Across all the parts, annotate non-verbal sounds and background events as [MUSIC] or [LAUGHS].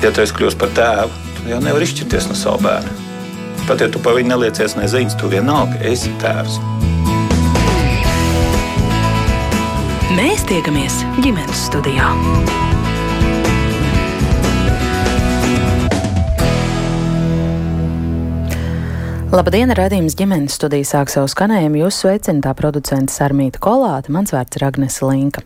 Ja tu esi kļuvis par tēvu, tad jau nevar izšķirties no sava bērna. Pat ja tu pa viņu neliecies neziņas, tu vienalga esi tēvs. Mēs tiekamies ģimenes studijā. Labdien, redzījums ģimenes studijā sāk savu skanējumu. Jūs sveicināta producenta Sarmīta Kolāte, mans vārds ir Agnese Linka.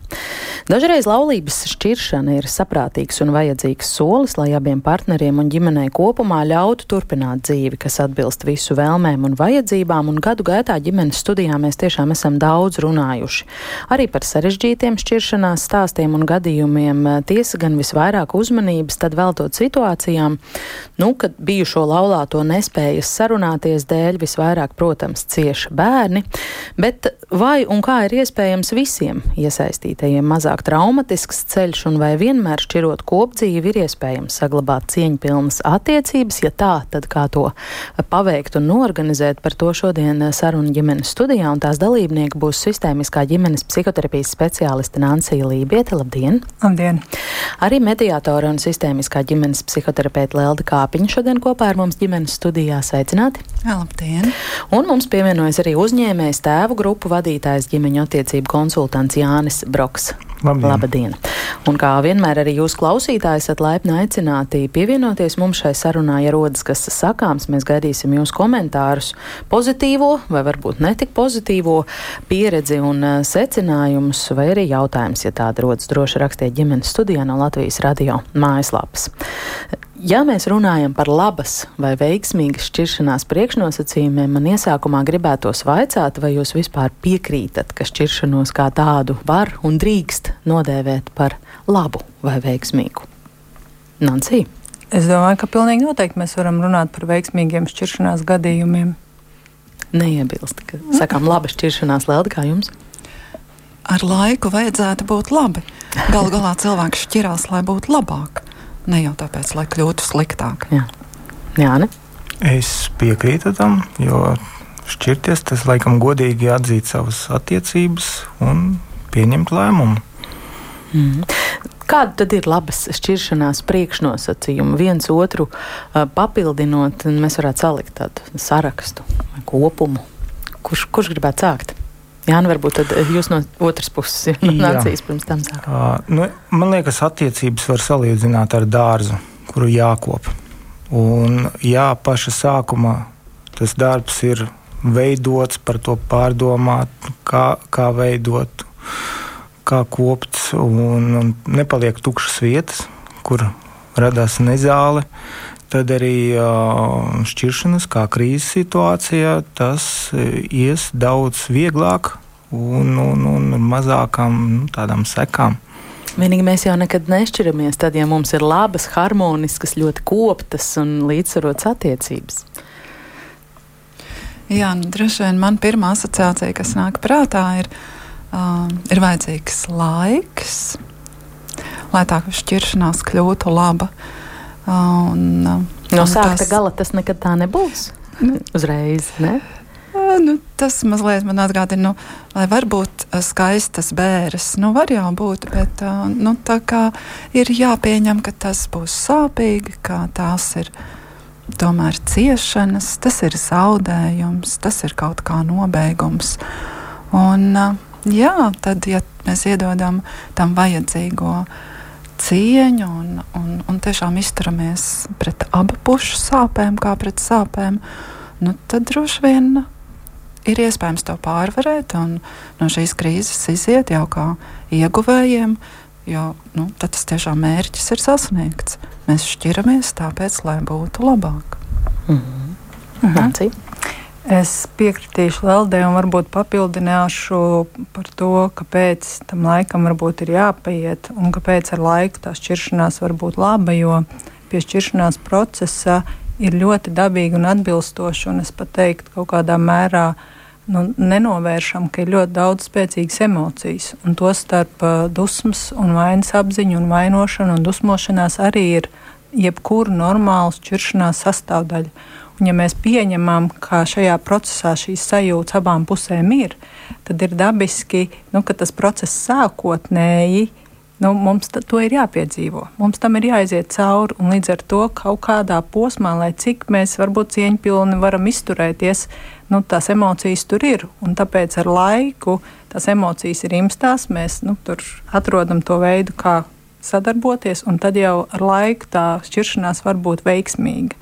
Dažreiz laulības šķiršana ir saprātīgs un vajadzīgs solis, lai abiem partneriem un ģimenei kopumā ļautu turpināt dzīvi, kas atbilst visu vēlmēm un vajadzībām, un gadu gaitā ģimenes studijā mēs tiešām esam daudz runājuši. Arī par sarežģītiem šķiršanās stāstiem un gadījumiem tiesa gan visvairāk uzmanības tad veltot situācijām, nu, kad bijušo laulāto nespējas sarunāties iemesls dēļ visvairāk, protams, cieši bērni, bet vai un kā ir iespējams visiem iesaistītajiem mazāk traumatisks ceļš un vai vienmēr šķirot kopdzīvi ir iespējams saglabāt cieņpilnas attiecības, ja tā, tad kā to paveikt un norganizēt, par to šodien saruna ģimenes studijā, un tās dalībnieki būs sistēmiskā ģimenes psihoterapijas speciāliste Nancija Lībiete. Labdien! Labdien! Arī mediātora un sistēmiskā ģimenes psihoterapeita Lelda Kāpiņa šodien kopā ar mums ģimenes studijā. Sveicināti! Labdien! Un mums pievienojas arī uzņēmējs tēvu grupu vadītājs ģimeņu attiecību konsultants Jānis Broks. Labdien. Labdien! Un kā vienmēr arī jūs klausītāji esat laipni aicināti pievienoties mums šai sarunā, ja rodas kas sakāms, mēs gaidīsim jūsu komentārus, pozitīvo vai varbūt netik pozitīvo pieredzi un uh, secinājumus, vai arī jautājumus, ja tāda rodas droši rakstiet ģimenes studijā no Latvijas radio mājaslapas. Ja mēs runājam par labas vai veiksmīgas šķiršanās priekšnosacījumiem, man iesākumā gribētos vaicāt, vai jūs vispār piekrītat, ka šķiršanos kā tādu var un drīkst nodēvēt par labu vai veiksmīgu. Nancy? Es domāju, ka pilnīgi noteikti mēs varam runāt par veiksmīgiem šķiršanās gadījumiem. Neiebilst, ka sakām laba šķiršanās lēlda kā jums? Ar laiku vajadzētu būt labi. Galu galā cilvēks šķirās, lai būtu labāk. Ne jau tāpēc, lai kļūtu sliktāk. Jā, Jā ne? Es piekrītu tam, jo šķirties tas laikam godīgi atzīt savas attiecības un pieņemt lēmumu. Mm. Kāda tad ir labas šķiršanās priekšnosacījumi? Viens otru uh, papildinot, mēs varētu salikt tādu sarakstu vai kopumu. Kurš, kurš gribētu sākt? Jā, nu varbūt jūs no otras puses nācijas pirms tam sākat. Uh, nu, man liekas, attiecības var salīdzināt ar dārzu, kuru jākop. Un jā, paša sākumā tas darbs ir veidots, par to pārdomāt, kā, kā veidot, kā kopt, un, un nepaliek tukšas vietas, kur radās nezāle tad arī šķiršanas, kā krīzes situācijā, tas ies daudz vieglāk un, un, un mazākām nu, tādām sekām. Vienīgi mēs jau nekad nešķiramies, tad, ja mums ir labas, harmoniskas, ļoti koptas un līdzsvarotas attiecības. Jā, nu, droši vien man pirmā asociācija, kas nāk prātā, ir, uh, ir vajadzīgs laiks, lai tā šķiršanās kļūtu laba. Uh, Un, no sākta tas... gala tas nekad tā nebūs. Nu, Uzreiz. Ne? Nu, tas mazliet man atgādina, nu, lai var būt skaistas bēres. Nu, var jau būt, bet nu, tā kā ir jāpieņem, ka tas būs sāpīgi, ka tās ir tomēr ciešanas, tas ir zaudējums, tas ir kaut kā nobeigums. Un, jā, tad, ja mēs iedodam tam vajadzīgo cieņu un, un, un tiešām izturamies pret abu pušu sāpēm, kā pret sāpēm, nu, tad droši vien ir iespējams to pārvarēt un no šīs krīzes iziet jau kā ieguvējiem. Jo nu, tas tiešām mērķis ir sasniegts. Mēs šķiramies tāpēc, lai būtu labāk. Mm -hmm. Mm -hmm. Es piekritīšu Leldē un varbūt papildināšu par to, kāpēc tam laikam varbūt ir jāpaiet un kāpēc ar laiku tā šķiršanās var būt laba, jo pie šķiršanās procesa ir ļoti dabīgi un atbilstoši, un es pat teiktu, kaut kādā mērā nu, nenovēršam, ka ir ļoti daudz spēcīgas emocijas, un to starp uh, dusmas un vainas apziņu un vainošanu un dusmošanās arī ir jebkura normāla šķiršanās sastāvdaļa. Un, ja mēs pieņemam, ka šajā procesā šīs sajūtas abām pusēm ir, tad ir dabiski, nu, ka tas process sākotnēji Nu, mums to ir jāpiedzīvo, mums tam ir jāiziet cauri, un līdz ar to kaut kādā posmā, lai cik mēs varbūt cieņpilni varam izturēties, nu, tās emocijas tur ir. Un tāpēc ar laiku tās emocijas ir imstās, mēs nu, tur atrodam to veidu, kā sadarboties, un tad jau ar laiku tā šķiršanās var būt veiksmīga.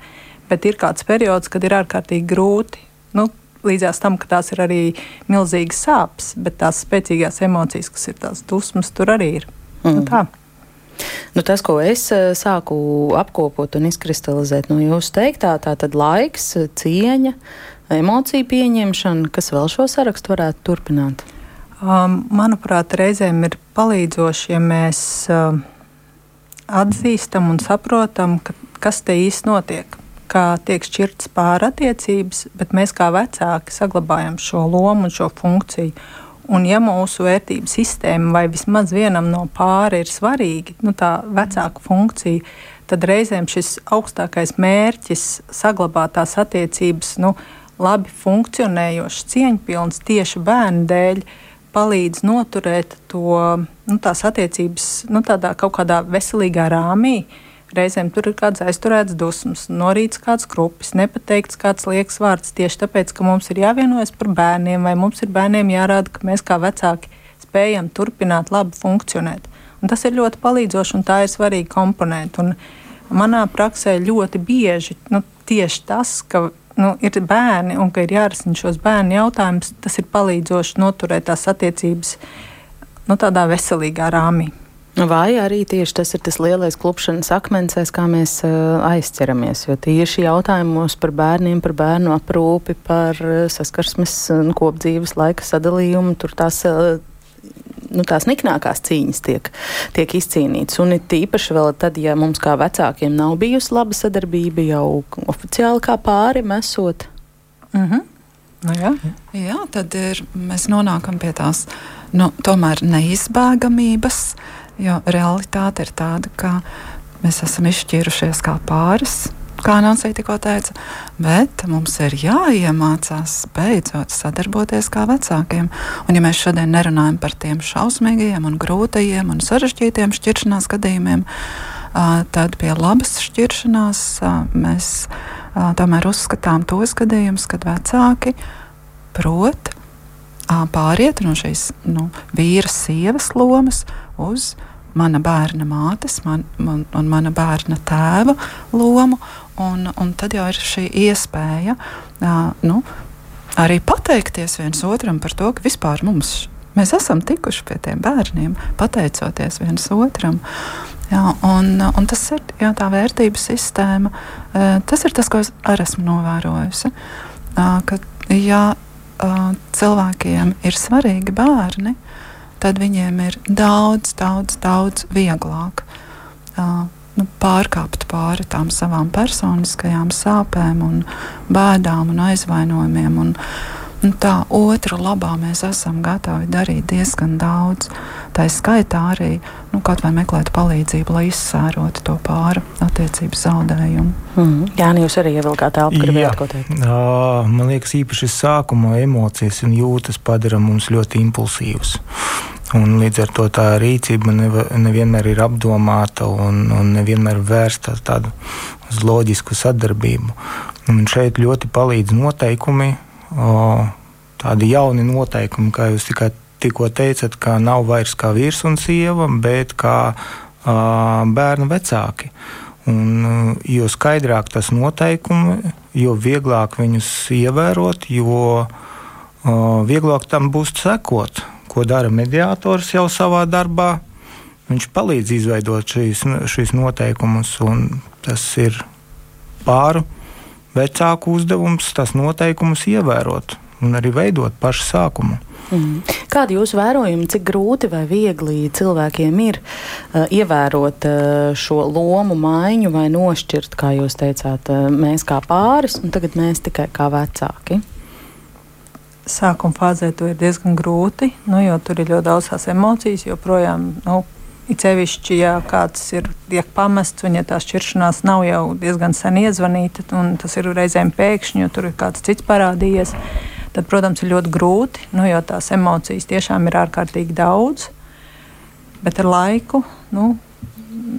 Bet ir kāds periods, kad ir ārkārtīgi grūti. Nu, līdzās tam, ka tās ir arī milzīgas sāpes, bet tās spēcīgās emocijas, kas ir tās dusmas, tur arī ir. Mm. Nu, tā. Nu, tas, ko es eh, sāku apkopot un izkristalizēt no jūsu teiktā, tā tad laiks, cieņa, emociju pieņemšana, kas vēl šo sarakstu varētu turpināt? Um, manuprāt, reizēm ir palīdzoši, ja mēs uh, atzīstam un saprotam, ka, kas te īsti notiek. Kā tiek šķirtas pārattiecības, bet mēs kā vecāki saglabājam šo lomu un šo funkciju. Un, ja mūsu vērtību sistēma vai vismaz vienam no pāri ir svarīga, nu, tā vecāka funkcija, tad reizēm šis augstākais mērķis saglabāt tās attiecības nu, labi funkcionējošas, cieņpilnas tieši bērnu dēļ palīdz noturēt to, nu, tās attiecības nu, tādā kaut kādā veselīgā rāmī. Uh, Reizēm tur ir kāds aizturēts dusmas, norīts kāds krupis, nepateikts kāds liekas vārds tieši tāpēc, ka mums ir jāvienojas par bērniem, vai mums ir bērniem jārāda, ka mēs kā vecāki spējam turpināt labi funkcionēt. Un tas ir ļoti palīdzoši, un tā ir svarīga komponente. Un manā praksē ļoti bieži nu, tieši tas, ka nu, ir bērni un ka ir jārisina šos bērnu jautājumus, tas ir palīdzoši noturēt tās attiecības nu, tādā veselīgā rāmī. Vai arī tieši tas ir tas lielais klupšanas akmens, kā mēs uh, aizķeramies. Jo tieši jautājumos par bērniem, par bērnu aprūpi, par uh, saskarsmes un uh, kopdzīves laika sadalījumu, tur tās. Uh, Nu, tās niknākās cīņas tiek, tiek izcīnītas. Un it īpaši vēl tad, ja mums kā vecākiem nav bijusi laba sadarbība jau oficiāli kā pāri mesot. Mm -hmm. nu, jā. jā, tad ir, mēs nonākam pie tās nu, tomēr neizbēgamības. Uh, Jo realitāte ir tāda, ka mēs esam izšķīrušies kā pāris. Kā Nācija tikko teica, bet mums ir jāiemācās beidzot sadarboties kā vecākiem. Un, ja mēs šodien nerunājam par tiem šausmīgajiem, un grūtajiem un sarežģītiem šķiršanās gadījumiem, tad pie labas šķiršanās mēs tomēr uzskatām tos gadījumus, kad vecāki prot pāriet no šīs nu, vīra sievas lomas uz mana bērna mātes man, man, un mana bērna tēva lomu. Un, un tad jau ir šī iespēja uh, nu, arī pateikties viens otram par to, ka vispār mums mēs esam tikuši pie tiem bērniem, pateicoties viens otram. Jā, un, un tas ir jā, tā vērtību sistēma. Tas ir tas, ko es arī esmu novērojusi. Ka, ja cilvēkiem ir svarīgi bērni, tad viņiem ir daudz, daudz, daudz vieglāk uh, nu, pārkāpt pāri tām savām personiskajām sāpēm, un bēdām un aizvainojumiem. Un, Un tā otru labā mēs esam gatavi darīt diezgan daudz. Tā ir skaitā arī nu, kaut vai meklēt palīdzību, lai izsērotu to pāri attiecību zaudējumu. Mm. Jā, nu jūs arī ievilkāt telpu, gribējāt ko teikt. Uh, man liekas, īpaši sākuma emocijas un jūtas padara mums ļoti impulsīvus. Un līdz ar to tā rīcība nevienmēr ir apdomāta un, un nevienmēr vērsta uz loģisku sadarbību. Un šeit ļoti palīdz noteikumi, tādi jauni noteikumi, kā jūs tikai tikko teicat, ka nav vairs kā vīrs un sieva, bet kā bērnu vecāki. Un, jo skaidrāk tas noteikumi, jo vieglāk viņus ievērot, jo vieglāk tam būs sekot, ko dara mediātors jau savā darbā. Viņš palīdz izveidot šīs, šīs noteikumus, un tas ir pāru vecāku uzdevums tas noteikumus ievērot un arī veidot pašu sākumu. Mm. Kādi jūsu vērojumi, cik grūti vai viegli cilvēkiem ir uh, ievērot uh, šo lomu maiņu vai nošķirt, kā jūs teicāt, uh, mēs kā pāris un tagad mēs tikai kā vecāki? Sākuma fāzē to ir diezgan grūti, nu, jo tur ir ļoti daudz tās emocijas, joprojām nu, It sevišķi, ja kāds ir tiek pamests, un ja tā šķiršanās nav jau diezgan sen iezvanīta, un tas ir reizēm pēkšņi, jo tur ir kāds cits parādījies, tad, protams, ir ļoti grūti, nu, jo tās emocijas tiešām ir ārkārtīgi daudz. bet ar laiku nu,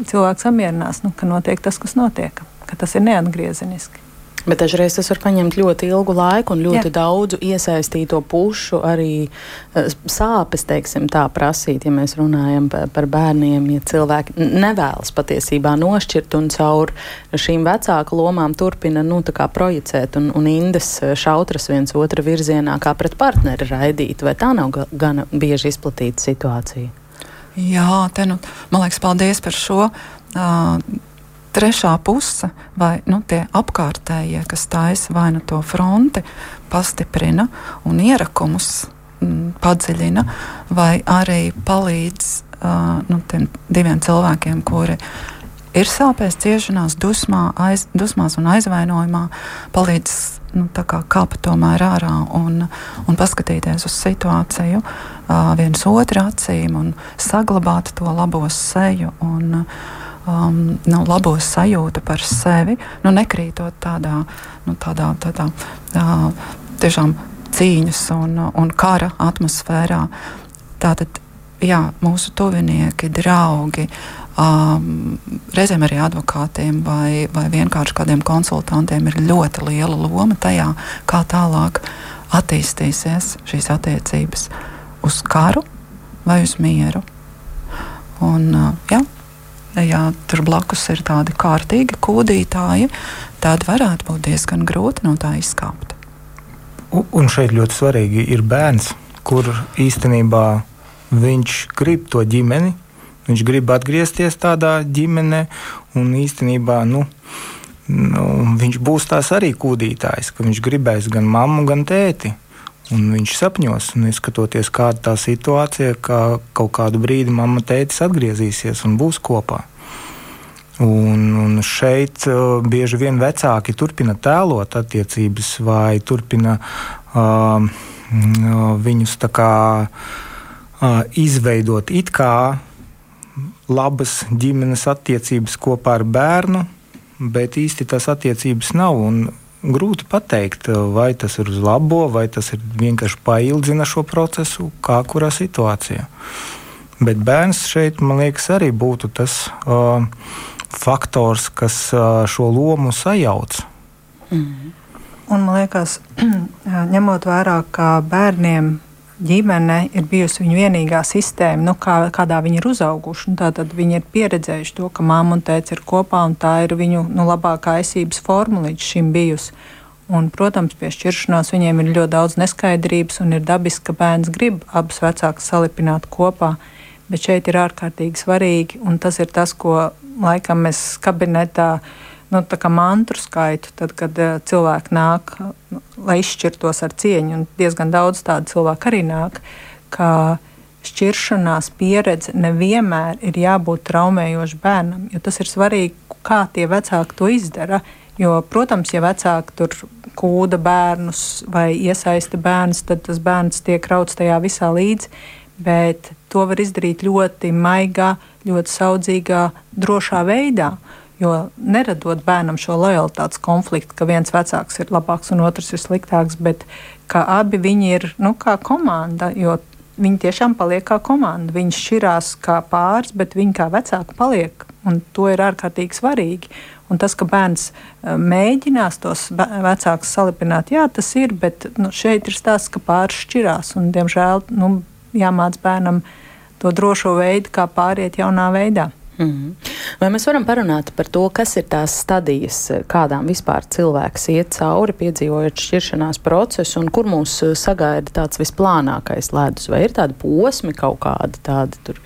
cilvēks apmierinās, nu, ka notiek tas, kas notiek, ka tas ir neatgriezeniski. Bet dažreiz tas var paņemt ļoti ilgu laiku un ļoti Jā. daudzu iesaistīto pušu arī uh, sāpes, teiksim, tā prasīt, ja mēs runājam par, par bērniem, ja cilvēki nevēlas patiesībā nošķirt un caur šīm vecāku lomām turpina, nu, projicēt un, un indas šautras viens otra virzienā, kā pret partneri raidīt, vai tā nav gana bieži izplatīta situācija? Jā, te nu, man liekas, paldies par šo. Uh, trešā puse vai nu, tie apkārtējie, kas taisa vai nu to fronti, pastiprina un ierakumus m, mm, padziļina, vai arī palīdz uh, nu, tiem diviem cilvēkiem, kuri ir sāpēs, ciešanās, dusmā, aiz, dusmās un aizvainojumā, palīdz nu, kā kāpt tomēr ārā un, un paskatīties uz situāciju uh, viens otru acīm un saglabāt to labo seju. Un, uh, um, nu, labo sajūtu par sevi, nu, nekrītot tādā, nu, tādā, tādā uh, tiešām cīņas un, un kara atmosfērā. Tātad, jā, mūsu tuvinieki, draugi, um, reizēm arī advokātiem vai, vai vienkārši kādiem konsultantiem ir ļoti liela loma tajā, kā tālāk attīstīsies šīs attiecības uz karu vai uz mieru. Un, uh, jā, ja tur blakus ir tādi kārtīgi kūdītāji, tad varētu būt diezgan grūti no tā izkāpt. Un šeit ļoti svarīgi ir bērns, kur īstenībā viņš grib to ģimeni, viņš grib atgriezties tādā ģimenē, un īstenībā nu, nu, viņš būs tās arī kūdītājs, ka viņš gribēs gan mammu, gan tēti. Un viņš sapņos, un skatoties, kāda tā situācija, ka kaut kādu brīdi mamma teicis atgriezīsies un būs kopā. Un, un šeit uh, bieži vien vecāki turpina tēlot attiecības vai turpina uh, viņus kā, uh, izveidot it kā labas ģimenes attiecības kopā ar bērnu, bet īsti tās attiecības nav. Un, grūti pateikt, vai tas ir uz labo, vai tas ir vienkārši paildzina šo procesu, kā kurā situācijā. Bet bērns šeit, man liekas, arī būtu tas uh, faktors, kas uh, šo lomu sajauc. Mm. Un man liekas, [CLEARS THROAT] ņemot vērā, ka bērniem ģimene ir bijusi viņu vienīgā sistēma, nu, kā, kādā viņi ir uzauguši. Tad viņi ir pieredzējuši to, ka mamma un tēvs ir kopā, un tā ir viņu nu, labākā aizsības forma līdz šim bijusi. Un, protams, pie šķiršanās viņiem ir ļoti daudz neskaidrības, un ir dabiski, ka bērns grib abus vecākus salipināt kopā. Bet šeit ir ārkārtīgi svarīgi, un tas ir tas, ko laikam mēs kabinetā uh, nu, mantru skaitu, tad, kad uh, cilvēki nāk, nu, lai izšķirtos ar cieņu, un diezgan daudz tādu cilvēku arī nāk, ka šķiršanās pieredze nevienmēr ir jābūt traumējoša bērnam, jo tas ir svarīgi, kā tie vecāki to izdara. Jo, protams, ja vecāki tur kūda bērnus vai iesaista bērnus, tad tas bērns tiek rauts tajā visā līdzi. Bet to var izdarīt ļoti maigā, ļoti saudzīgā, drošā veidā. Uh, Jo neradot bērnam šo lojalitātes konfliktu, ka viens vecāks ir labāks un otrs ir sliktāks, bet ka abi viņi ir nu, kā komanda, viņi tiešām paliek kā komanda. Viņi šķirās kā pāris, bet viņi kā vecāki paliek. Un to ir ārkārtīgi svarīgi. Un tas, ka bērns e, mēģinās tos vecākus salipināt, jā, tas ir, bet nu, šeit ir stāsts, ka pāris šķirās. Un, diemžēl nu, jāmāc bērnam to drošo veidu, kā pāriet jaunā veidā. Mm -hmm. Vai mēs varam parunāt par to, kas ir tās stadijas, kādām vispār cilvēks iet cauri, piedzīvojot šķiršanās procesu, un kur mūs uh, sagaida tāds visplānākais ledus? Vai ir tādi posmi kaut kādi tādi tur?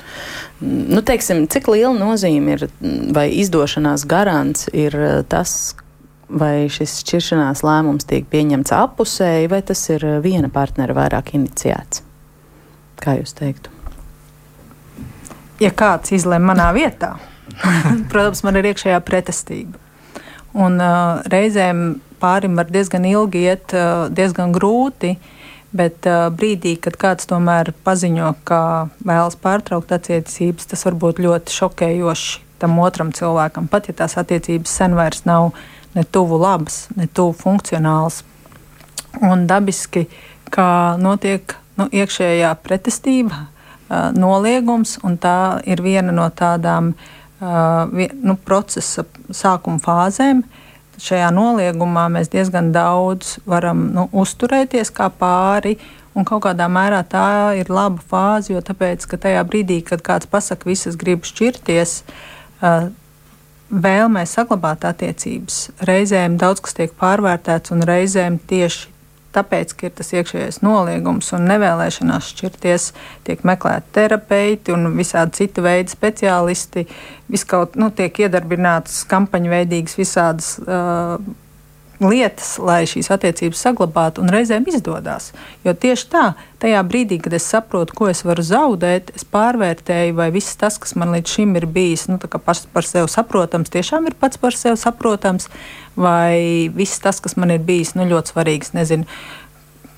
Mm, nu, teiksim, cik liela nozīme ir mm, vai izdošanās garants ir uh, tas, vai šis šķiršanās lēmums tiek pieņemts apusēji, vai tas ir uh, viena partnera vairāk iniciēts? Kā jūs teiktu? Ja kāds izlemj manā vietā, [LAUGHS] protams, man ir iekšējā pretestība. Un uh, reizēm pārim var diezgan ilgi iet, uh, diezgan grūti, bet uh, brīdī, kad kāds tomēr paziņo, ka vēlas pārtraukt attiecības, tas var būt ļoti šokējoši tam otram cilvēkam. Pat ja tās attiecības sen vairs nav ne tuvu labas, ne tuvu funkcionālas. Un dabiski, kā notiek nu, iekšējā pretestība, uh, noliegums, un tā ir viena no tādām nu, procesa sākuma fāzēm. Šajā noliegumā mēs diezgan daudz varam nu, uzturēties kā pāri, un kaut kādā mērā tā ir laba fāze, jo tāpēc, ka tajā brīdī, kad kāds pasaka, visas grib šķirties, vēlmē saglabāt attiecības, reizēm daudz kas tiek pārvērtēts, un reizēm tieši tāpēc, ka ir tas iekšējais noliegums un nevēlēšanās šķirties, tiek meklēti terapeiti un visādi cita veida speciālisti. Viskaut nu, tiek iedarbinātas kampaņu veidīgas visādas. Uh, lietas, lai šīs attiecības saglabātu, un reizēm izdodas. Jo tieši tā, tajā brīdī, kad es saprotu, ko es varu zaudēt, es pārvērtēju, vai viss tas, kas man līdz šim ir bijis, nu, pats par sevi saprotams, tiešām ir pats par sevi saprotams, vai viss tas, kas man ir bijis nu, ļoti svarīgs, nezinu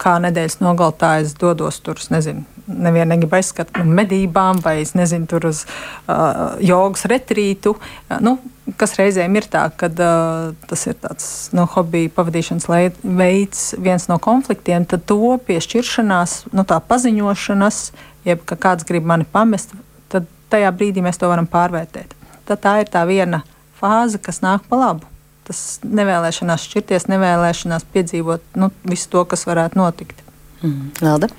kā nedēļas nogaltā es dodos tur, nezinu, nevienu negribu aizskatīt no medībām, vai es nezinu, tur uz uh, jogas retrītu. Nu, kas reizēm ir tā, ka uh, tas ir tāds nu, hobija pavadīšanas veids, viens no konfliktiem, tad to piešķiršanās, nu, tā paziņošanas, jeb ka kāds grib mani pamest, tad tajā brīdī mēs to varam pārvērtēt. Tad tā ir tā viena fāze, kas nāk pa labu tas nevēlēšanās šķirties, nevēlēšanās piedzīvot nu, visu to, kas varētu notikt. Mm. Lelda?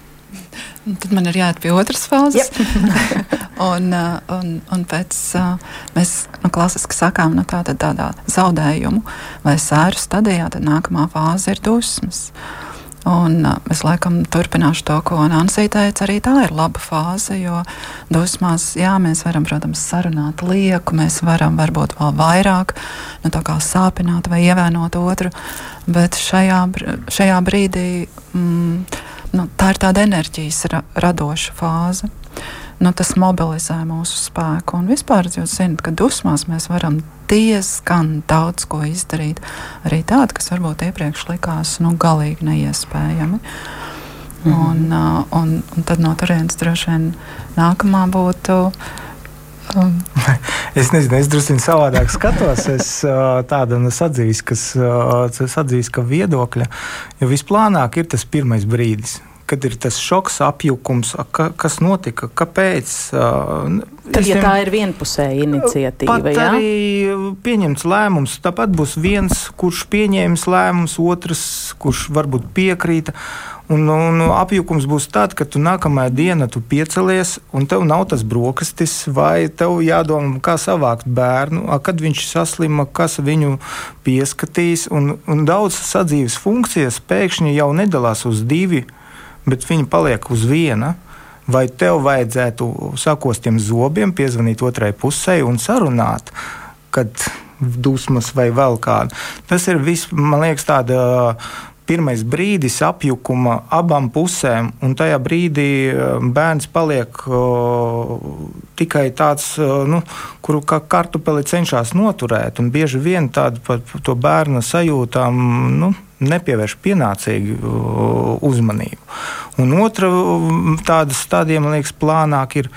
Tad man ir jāiet pie otras fāzes. [LAUGHS] Un, uh, un, un pēc uh, mēs nu, klasiski sakām, nu, tāda, tādā zaudējumu vai sēru stadijā, tad nākamā fāze ir dusmas. Un uh, es laikam turpināšu to, ko Nancy teica. Arī tā ir laba fāze, jo dusmās, jā, mēs varam, protams, sarunāt lieku, mēs varam varbūt vēl vairāk nu, sāpināt vai ievainot otru, bet šajā, šajā brīdī mm, nu, tā ir tāda enerģijas ra radoša fāze nu, tas mobilizē mūsu spēku. Un vispār jūs zināt, ka dusmās mēs varam diezgan daudz ko izdarīt. Arī tādu, kas varbūt iepriekš likās nu, galīgi neiespējami. Mm. Un, uh, un, un tad no turienes droši vien nākamā būtu. Um. [LAUGHS] Es nezinu, es drusku savādāk skatos. Es tādu atzīstu, kas uh, atzīst, ka viedokļa jau visplānāk ir tas pirmais brīdis kad ir tas šoks, apjukums, ka, kas notika, kāpēc. Tad, ja tā ir vienpusēja iniciatīva, tad ja? arī pieņemts lēmums. Tāpat būs viens, kurš pieņēmis lēmums, otrs, kurš varbūt piekrīta. Un, un apjukums būs tāds, ka tu nākamajā dienā tu piecelies, un tev nav tas brokastis, vai tev jādomā, kā savākt bērnu, kad viņš saslima, kas viņu pieskatīs. Un, un daudz sadzīves funkcijas pēkšņi jau nedalās uz diviem bet viņi paliek uz viena. Vai tev vajadzētu sakostiem zobiem, piezvanīt otrai pusē un sarunāt, kad dusmas vai vēl kāda. Tas ir viss, man liekas, tāda pirmais brīdis apjukuma abām pusēm, un tajā brīdī bērns paliek o, tikai tāds, nu, kuru kā kartupeli cenšas noturēt, bieži vien tādu par to bērna sajūtām. Nu, nepievērš pienācīgu uzmanību. Un otra tāda stadija, man liekas, plānāk ir.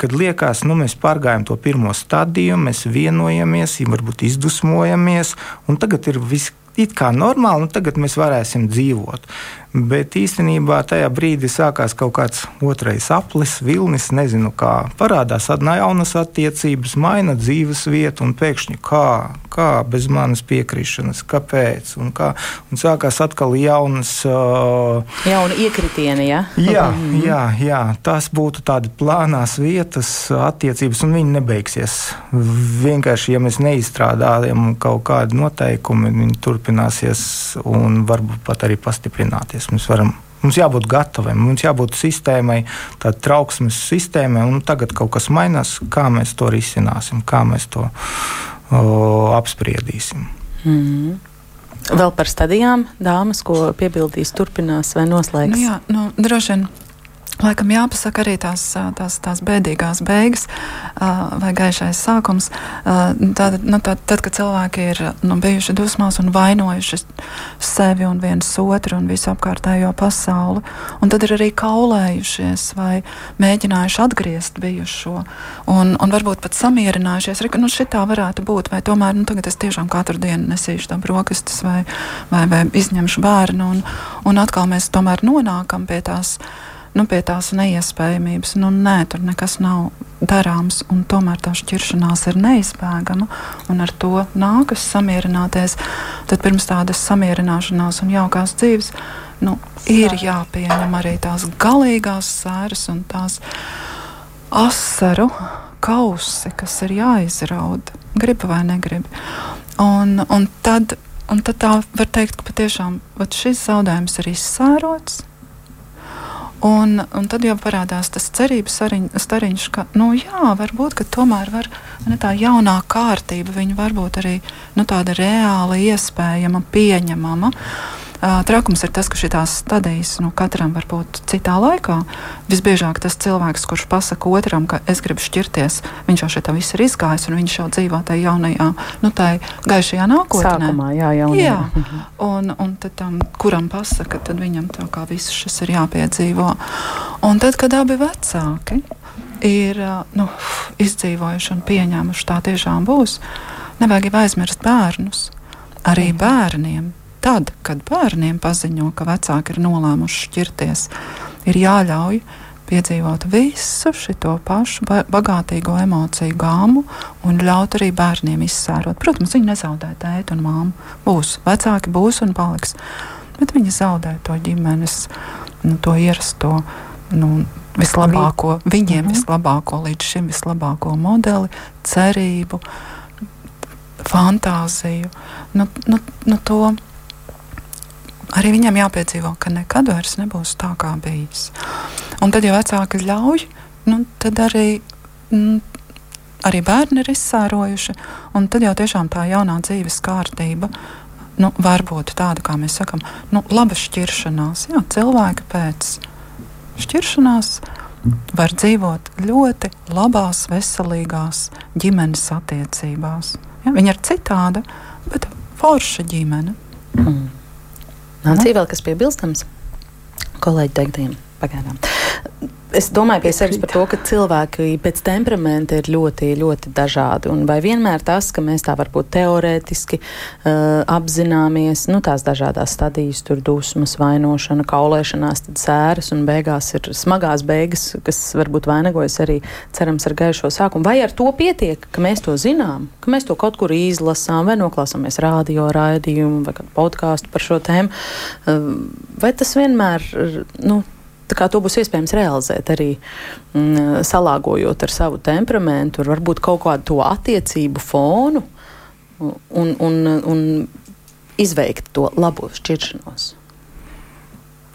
Kad liekas, nu, mēs pārgājām to pirmo stadiju, mēs vienojamies, varbūt izdusmojamies, un tagad ir viss it kā normāli, un tagad mēs varēsim dzīvot. Bet īstenībā tajā brīdī sākās kaut kāds otrais aplis, vilnis, nezinu, kā parādās jaunas attiecības, maina dzīves vietu, un pēkšņi kā, kā bez manas piekrišanas, kāpēc. Un, kā, un sākās atkal jaunas. Uh, Jauna iekritiena, ja? jā, mhm. jā, jā, tas būtu tādi plānās vietas, attiecības, un viņi nebeigsies. Vienkārši, ja mēs neizstrādājam kaut kādu noteikumu, viņi turpināsies un varbūt pat arī pastiprināties rīkoties. Mums, varam, mums jābūt gataviem, mums jābūt sistēmai, tādai trauksmes sistēmai, un tagad kaut kas mainās, kā mēs to risināsim, kā mēs to o, apspriedīsim. Mm -hmm. Vēl par stadijām, dāmas, ko piebildīs, turpinās vai noslēgs? Nu jā, nu, droši vien Laikam jāpasaka arī tās, tās, tās bēdīgās beigas vai gaišais sākums. Tad, nu, tad, tad kad cilvēki ir nu, bijuši dusmās un vainojuši sevi un viens otru un visu apkārtējo pasauli, un tad ir arī kaulējušies vai mēģinājuši atgriezt bijušo, un, un varbūt pat samierinājušies, ka nu, šitā varētu būt, vai tomēr nu, tagad es tiešām katru dienu nesīšu tā brokastis vai, vai, vai izņemšu bērnu, un, un atkal mēs tomēr nonākam pie tās nu, pie tās neiespējamības. Nu, nē, tur nekas nav darāms, un tomēr tā šķiršanās ir neizbēgama, un ar to nākas samierināties. Tad pirms tādas samierināšanās un jaukās dzīves nu, ir jāpieņem arī tās galīgās sēras un tās asaru kausi, kas ir jāizrauda. Gribu vai negribu. Un, un, tad, un tad tā var teikt, ka patiešām šis zaudējums ir izsērots Un, un tad jau parādās tas cerības stariņš, ka, nu, jā, varbūt, tomēr var, ne, tā jaunā kārtība, viņa varbūt arī nu, tāda reāli iespējama, pieņemama. Uh, trakums ir tas, ka šīs stadijas nu, katram var būt citā laikā. Visbiežāk tas cilvēks, kurš pasaka otram, ka es gribu šķirties, viņš jau šeit viss ir izgājis un viņš jau dzīvo tajā jaunajā, nu, tā gaišajā nākotnē. Sākumā, jā, jaunajā. jā. Un, un tad tam, kuram pasaka, tad viņam tā kā viss šis ir jāpiedzīvo. Un tad, kad abi vecāki ir nu, izdzīvojuši un pieņēmuši tā tiešām būs, nevajag aizmirst bērnus. Arī bērniem tad, kad bērniem paziņo, ka vecāki ir nolēmuši šķirties, ir jāļauj piedzīvot visu šo pašu bagātīgo emociju gāmu un ļaut arī bērniem izsērot. Protams, viņi nezaudē tēti un māmu. Būs vecāki, būs un paliks. Bet viņi zaudē to ģimenes, nu, to ierasto. Nu, Vislabāko, viņiem -hmm. vislabāko, līdz šim vislabāko modeli, cerību, fantāziju. Nu, nu, nu to, arī viņam jāpiedzīvo, ka nekad vairs nebūs tā, kā bijis. Un tad, ja vecāki ļauj, nu, tad arī, mm, arī bērni ir izsērojuši, un tad jau tiešām tā jaunā dzīves kārtība. Nu, varbūt tāda, kā mēs sakām, nu, laba šķiršanās. Jā, cilvēki pēc šķiršanās var dzīvot ļoti labās, veselīgās ģimenes attiecībās. Ja, viņa ir citāda, bet forša ģimene. Mm. Nācija vēl kas piebilstams kolēģi teiktiem pagaidām. Es domāju pie sevis par to, ka cilvēki pēc temperamenta ir ļoti, ļoti dažādi. Un vai vienmēr tas, ka mēs tā varbūt teorētiski uh, apzināmies nu, tās dažādas stadijas, tur dusmas, vainošana, kaulēšanās, tad sēras un beigās ir smagās beigas, kas varbūt vainagojas arī cerams ar gaišo sākumu. Vai ar to pietiek, ka mēs to zinām, ka mēs to kaut kur izlasām vai noklausāmies radio raidījumu vai podkāstu par šo tēmu? Uh, vai tas vienmēr, nu, to būs iespējams realizēt arī mm, salāgojot ar savu temperamentu, ar varbūt kaut kādu to attiecību fonu un, un, un izveikt to labo šķiršanos.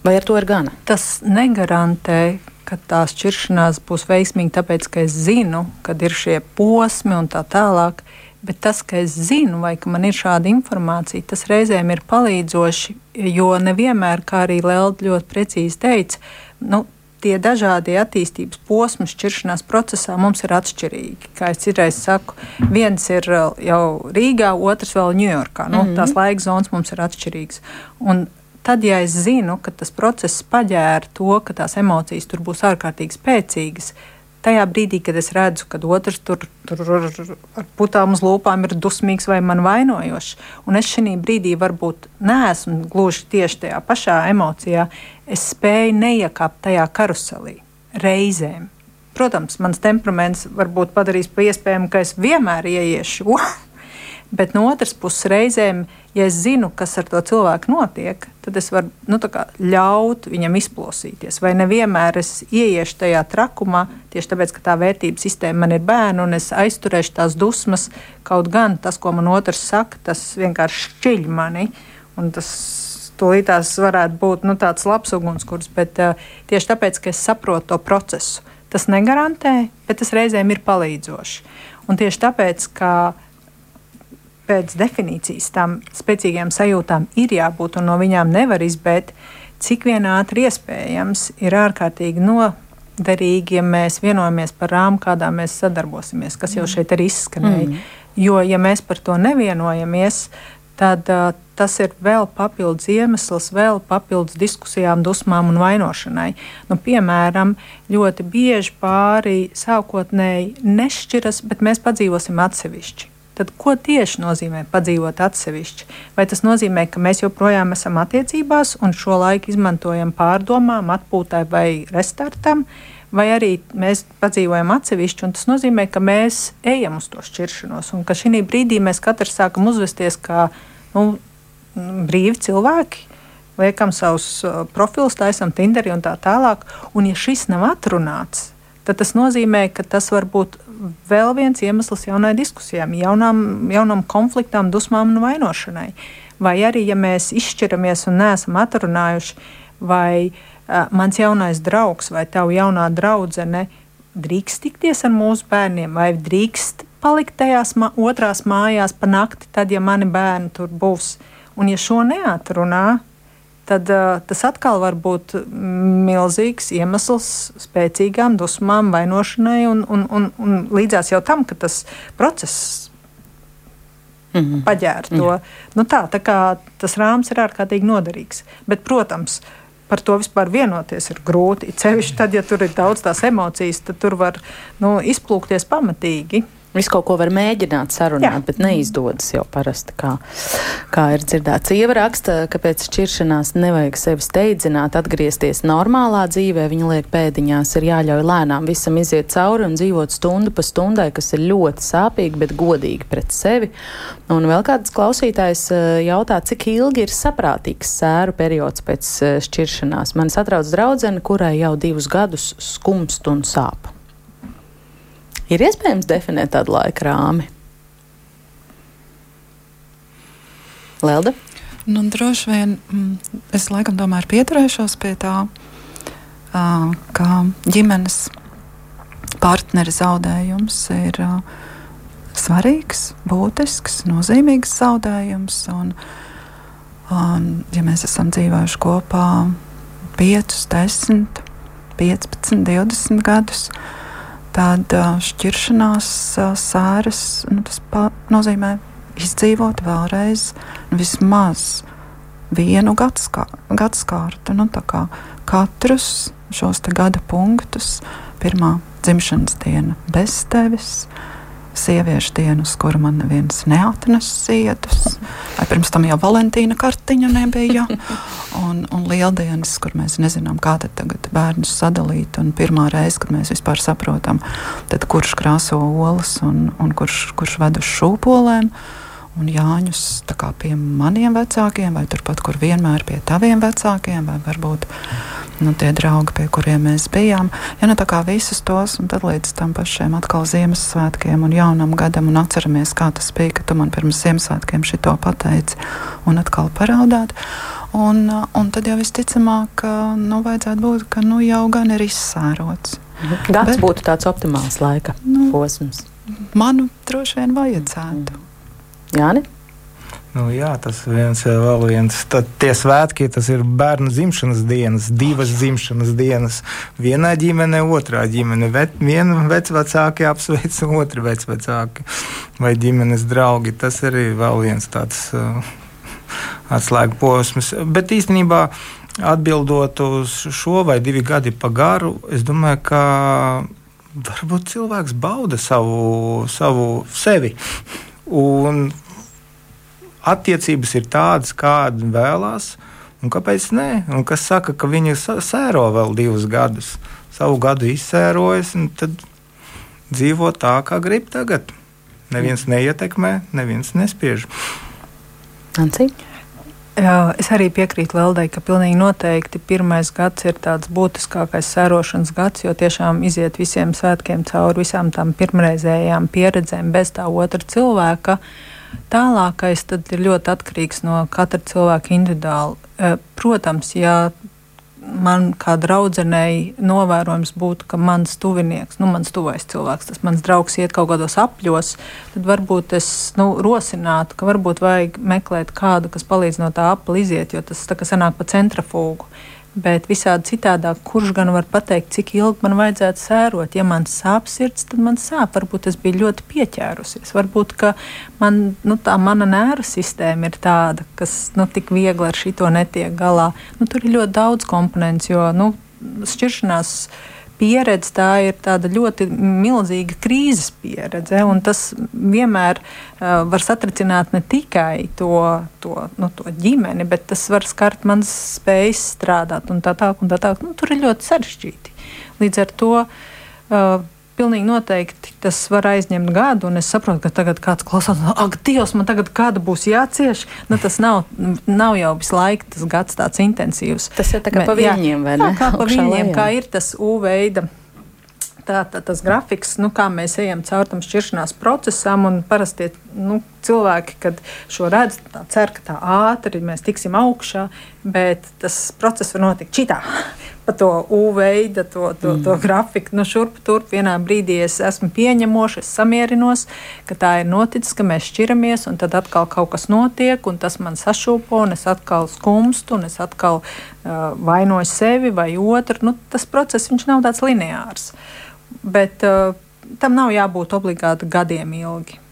Vai ar to ir gana? Tas negarantē, ka tā šķiršanās būs veiksmīga, tāpēc ka es zinu, kad ir šie posmi un tā tālāk. Bet tas, ka es zinu, vai ka man ir šāda informācija, tas reizēm ir palīdzoši. Jo nevienmēr, kā arī Lelda ļoti precīzi teica, nu, tie dažādie attīstības posmi šķiršanās procesā mums ir atšķirīgi. Kā es citreiz saku, viens ir uh, jau Rīgā, otrs vēl Ņujorkā. Nu, mm -hmm. Tās laika zonas mums ir atšķirīgas. Un tad, ja es zinu, ka tas process paģēra to, ka tās emocijas tur būs ārkārtīgi spēcīgas, tajā brīdī, kad es redzu, ka otrs tur, tur ar putām uz lūpām ir dusmīgs vai man vainojošs, un es šajā brīdī varbūt neesmu gluži tieši tajā pašā emocijā, es spēju neiekāpt tajā karuselī reizēm. Protams, mans temperaments varbūt padarīs par iespējamu, ka es vienmēr ieiešu [LAUGHS] Bet no otras puses, reizēm, ja es zinu, kas ar to cilvēku notiek, tad es varu nu, ļaut viņam izplosīties. Vai nevienmēr es ieiešu tajā trakumā, tieši tāpēc, ka tā vērtības sistēma man ir bērna, un es aizturēšu tās dusmas. Kaut gan tas, ko man otrs saka, tas vienkārši šķiļ mani. Tas tūlītās varētu būt nu, tāds labs ugunskurs, bet uh, tieši tāpēc, ka es saprotu to procesu, tas negarantē, bet tas reizēm ir palīdzoši. Un tieši tāpēc, ka pēc definīcijas tam spēcīgām sajūtām ir jābūt un no viņām nevar izbēgt, cik vien ātri iespējams, ir ārkārtīgi noderīgi, ja mēs vienojamies par rāmu, kādā mēs sadarbosimies, kas jau mm. šeit arī izskanēja. Mm. Jo, ja mēs par to nevienojamies, tad uh, tas ir vēl papildus iemesls, vēl papildus diskusijām, dusmām un vainošanai. Nu, piemēram, ļoti bieži pāri sākotnēji nešķiras, bet mēs padzīvosim atsevišķi Tad ko tieši nozīmē padzīvot atsevišķi? Vai tas nozīmē, ka mēs joprojām esam attiecībās un šo laiku izmantojam pārdomām, atpūtai vai restartam, vai arī mēs padzīvojam atsevišķi, un tas nozīmē, ka mēs ejam uz to šķiršanos, un ka šī brīdī mēs katrs sākam uzvesties kā nu, brīvi cilvēki. Liekam savus uh, profilus, taisam Tinderī un tā tālāk. Un, ja šis nav atrunāts, tad tas nozīmē, ka tas var būt vēl viens iemesls jaunai diskusijām, jaunām, jaunam konfliktam, dusmām un vainošanai. Vai arī, ja mēs izšķiramies un neesam atrunājuši, vai uh, mans jaunais draugs vai tava jaunā draudzene drīkst tikties ar mūsu bērniem, vai drīkst palikt tajās ma otrās mājās pa nakti, tad, ja mani bērni tur būs. Un, ja šo neatrunā, tad uh, tas atkal var būt milzīgs iemesls spēcīgām dusmām, vainošanai un, un, un, un līdzās jau tam, ka tas process mm -hmm. paģēra to. Jā. Nu tā, tā kā tas rāms ir ārkārtīgi noderīgs. Bet, protams, par to vispār vienoties ir grūti. Cevišķi tad, ja tur ir daudz tās emocijas, tad tur var nu, izplūkties pamatīgi. Visu kaut ko var mēģināt sarunāt, Jā. bet neizdodas jau parasti, kā, kā ir dzirdēts. Ieva raksta, ka pēc šķiršanās nevajag sevi steidzināt, atgriezties normālā dzīvē. Viņa liek pēdiņās, ir jāļauj lēnām visam iziet cauri un dzīvot stundu pa stundai, kas ir ļoti sāpīgi, bet godīgi pret sevi. Un vēl kāds klausītājs eh, jautā, cik ilgi ir saprātīgs sēru periods pēc eh, šķiršanās. Man satrauc draudzene, kurai jau divus gadus skumst un sāp. Ir iespējams definēt tādu laika rāmi. Lelda? Nu, droši vien mm, es laikam tomēr pieturēšos pie tā, ka ģimenes partneri zaudējums ir svarīgs, būtisks, nozīmīgs zaudējums. Un, un, ja mēs esam dzīvojuši kopā 5, 10, 15, 20 gadus, tad šķiršanās sēras nu, nozīmē izdzīvot vēlreiz vismaz vienu gadsimtu. Nu, katrus šos gada punktus, pirmā dzimšanas diena bez tevis, sieviešu dienu, uz kuru man neviens neatnesa ziedus. Vai pirms tam jau Valentīna kartiņa nebija. [LAUGHS] Un, un lieldienas, kur mēs nezinām, kā tagad bērnus sadalīt. Un pirmā reize, kad mēs vispār saprotam, tad kurš krāso olas un, un kurš, kurš ved uz šūpolēm. Un Jāņus pie maniem vecākiem, vai turpat, kur vienmēr pie taviem vecākiem, vai varbūt nu, tie draugi, pie kuriem mēs bijām. Ja nu tā kā visus tos, un tad līdz tam pašiem atkal Ziemassvētkiem un jaunam gadam, un atceramies, kā tas bija, ka tu man pirms Ziemassvētkiem šito pateici, un atkal paraudāt. Un, un tad jau visticamāk, nu, vajadzētu būt, ka nu, jau gan ir izsērots. Gads Bet, būtu tāds optimāls laika nu, posms. Manu droši vien vajadzētu. Jāni? Nu, jā, tas viens vēl viens. Tad tie svētki, tas ir bērnu dzimšanas dienas, divas dzimšanas dienas. Vienā ģimenē, otrā ģimenē. Vet, viena vecāki apsveic, [LAUGHS] otra vecāki vai ģimenes draugi. Tas arī vēl viens tāds uh, atslēgu posms. Bet īstenībā atbildot uz šo vai divi gadi pa garu, es domāju, ka varbūt cilvēks bauda savu, savu sevi. Un attiecības ir tādas, kādas vēlās. Un kāpēc nē? Un kas saka, ka viņi sēro vēl divus gadus? Savu gadu izsērojas, un tad dzīvo tā, kā grib tagad. Neviens neietekmē, neviens nespiež. Anci? Jā, es arī piekrītu Leldai, ka pilnīgi noteikti pirmais gads ir tāds būtiskākais sērošanas gads, jo tiešām iziet visiem svētkiem cauri visām tām pirmreizējām pieredzēm bez tā otra cilvēka. Uh, Tālākais ir ļoti atkarīgs no katra cilvēka individuāli. Eh, protams, ja man kā draudzenei novērojams būtu, ka mans tuvinieks, nu, mans tuvais cilvēks, tas mans draugs iet kaut kādos apļos, tad varbūt es nu, rosinātu, ka varbūt vajag meklēt kādu, kas palīdz no tā apli iziet, jo tas tā kā sanāk pa centrafūgu. Bet visādi citādāk, kurš gan var pateikt, cik ilgi man vajadzētu sērot? Ja man sāp sirds, tad man sāp. Varbūt es biju ļoti pieķērusies. Varbūt man, nu, tā mana nēra sistēma ir tāda, kas nu, tik viegli ar šito netiek galā. Nu, tur ir ļoti daudz komponentu, jo nu, šķiršanās pieredze, tā ir tāda ļoti milzīga krīzes pieredze. Tas vienmēr uh, var satricināt ne tikai to, to, nu, to ģimeni, bet tas var skart manas spējas strādāt un tā tālāk. Tā, tā. nu, tur ir ļoti sarežģīti. Līdz ar to uh, Pilnīgi noteikti tas var aizņemt gadu, un es saprotu, ka tagad kāds klausās, ak, Dievs, man tagad gada būs jācieš. Nu, tas nav, nav jau visu laiku tas gads tāds intensīvs. Tas ir tā kā pa viņiem, vai ne? Jā, kā pa viņiem, kā ir tas U veida tā, tā, tas grafiks, nu, kā mēs ejam cauri tam šķiršanās procesam, un parasti nu, cilvēki, kad šo redz, cer, ka tā ātri mēs tiksim augšā, bet tas process var notikt šitā. [LAUGHS] Pa to U-veida, to, to, mm. to grafiku. Nu, šurp turp vienā brīdī es esmu pieņemoša, es samierinos, ka tā ir noticis, ka mēs šķiramies, un tad atkal kaut kas notiek, un tas man sašūpo, un es atkal skumstu, un es atkal uh, vainoju sevi vai otru. Nu, tas process nav tāds lineārs. Bet uh, tam nav jābūt obligāti gadiem ilgi.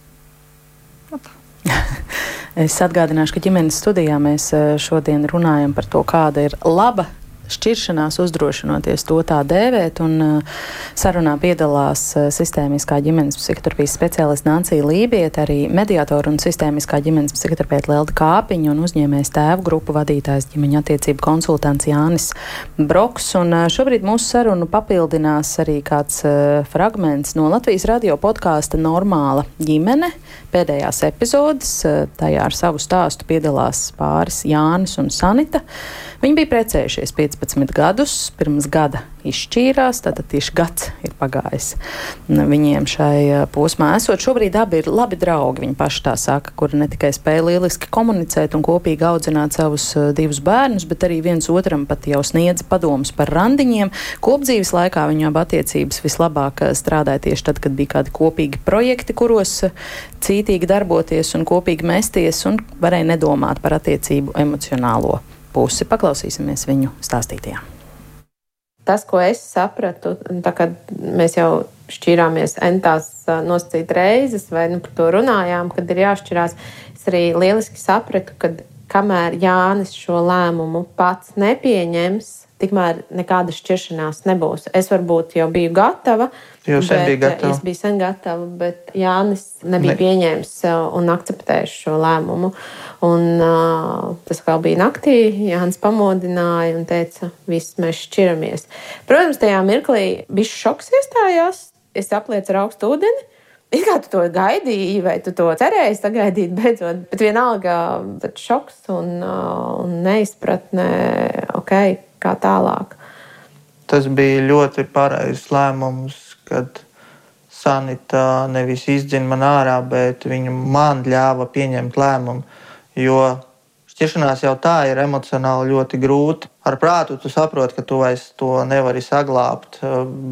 Es atgādināšu, ka ģimenes studijā mēs uh, šodien runājam par to, kāda ir laba šķiršanās uzdrošinoties to tā dēvēt. Un, uh, sarunā piedalās uh, sistēmiskā ģimenes psihoterapijas speciāliste Nancija Lībieta, arī mediātora un sistēmiskā ģimenes psihoterapeita Lelda Kāpiņa un uzņēmējs tēvu grupu vadītājs ģimeņa attiecību konsultants Jānis Broks. Un, uh, šobrīd mūsu sarunu papildinās arī kāds uh, fragments no Latvijas radio podkāsta Normāla ģimene pēdējās epizodes. Tajā ar savu stāstu piedalās pāris Jānis un Sanita. Viņi bija precējušies 15 gadus, pirms gada izšķīrās, tātad tieši gads ir pagājis viņiem šai posmā. Esot šobrīd abi ir labi draugi, viņi paši tā saka, kuri ne tikai spēja lieliski komunicēt un kopīgi audzināt savus divus bērnus, bet arī viens otram pat jau sniedz padomus par randiņiem. Kopdzīves laikā viņu abi attiecības vislabāk strādāja tieši tad, kad bija kādi kopīgi projekti, kuros cītīgi darboties un kopīgi mesties un varēja nedomāt par attiecību emocionālo pusi. Paklausīsimies viņu stāstītajā. Tas, ko es sapratu, kad mēs jau šķirāmies entās nosacīt reizes, vai nu, par to runājām, kad ir jāšķirās, es arī lieliski sapratu, ka kamēr Jānis šo lēmumu pats nepieņems, tikmēr nekāda šķiršanās nebūs. Es varbūt jau biju gatava. Jūs sen bijāt gatava? Es biju sen gatava, bet Jānis nebija ne. pieņēmis un akceptējis šo lēmumu. Un, uh, tas kā bija naktī, Jānis pamodināja un teica, viss mēs šķiramies. Protams, tajā mirklī bija šoks iestājās. Es aplieku ar augstu ūdeni. It kā tu to gaidīji, vai tu to cerēji sagaidīt beidzot, bet vienalga šoks un, un neizpratne, ok, kā tālāk. Tas bija ļoti pareizs lēmums, kad Sanita nevis izdzina man ārā, bet viņa man ļāva pieņemt lēmumu. Jo šķiršanās jau tā ir emocionāli ļoti grūti. Ar prātu tu saproti, ka tu vairs to nevari saglabāt,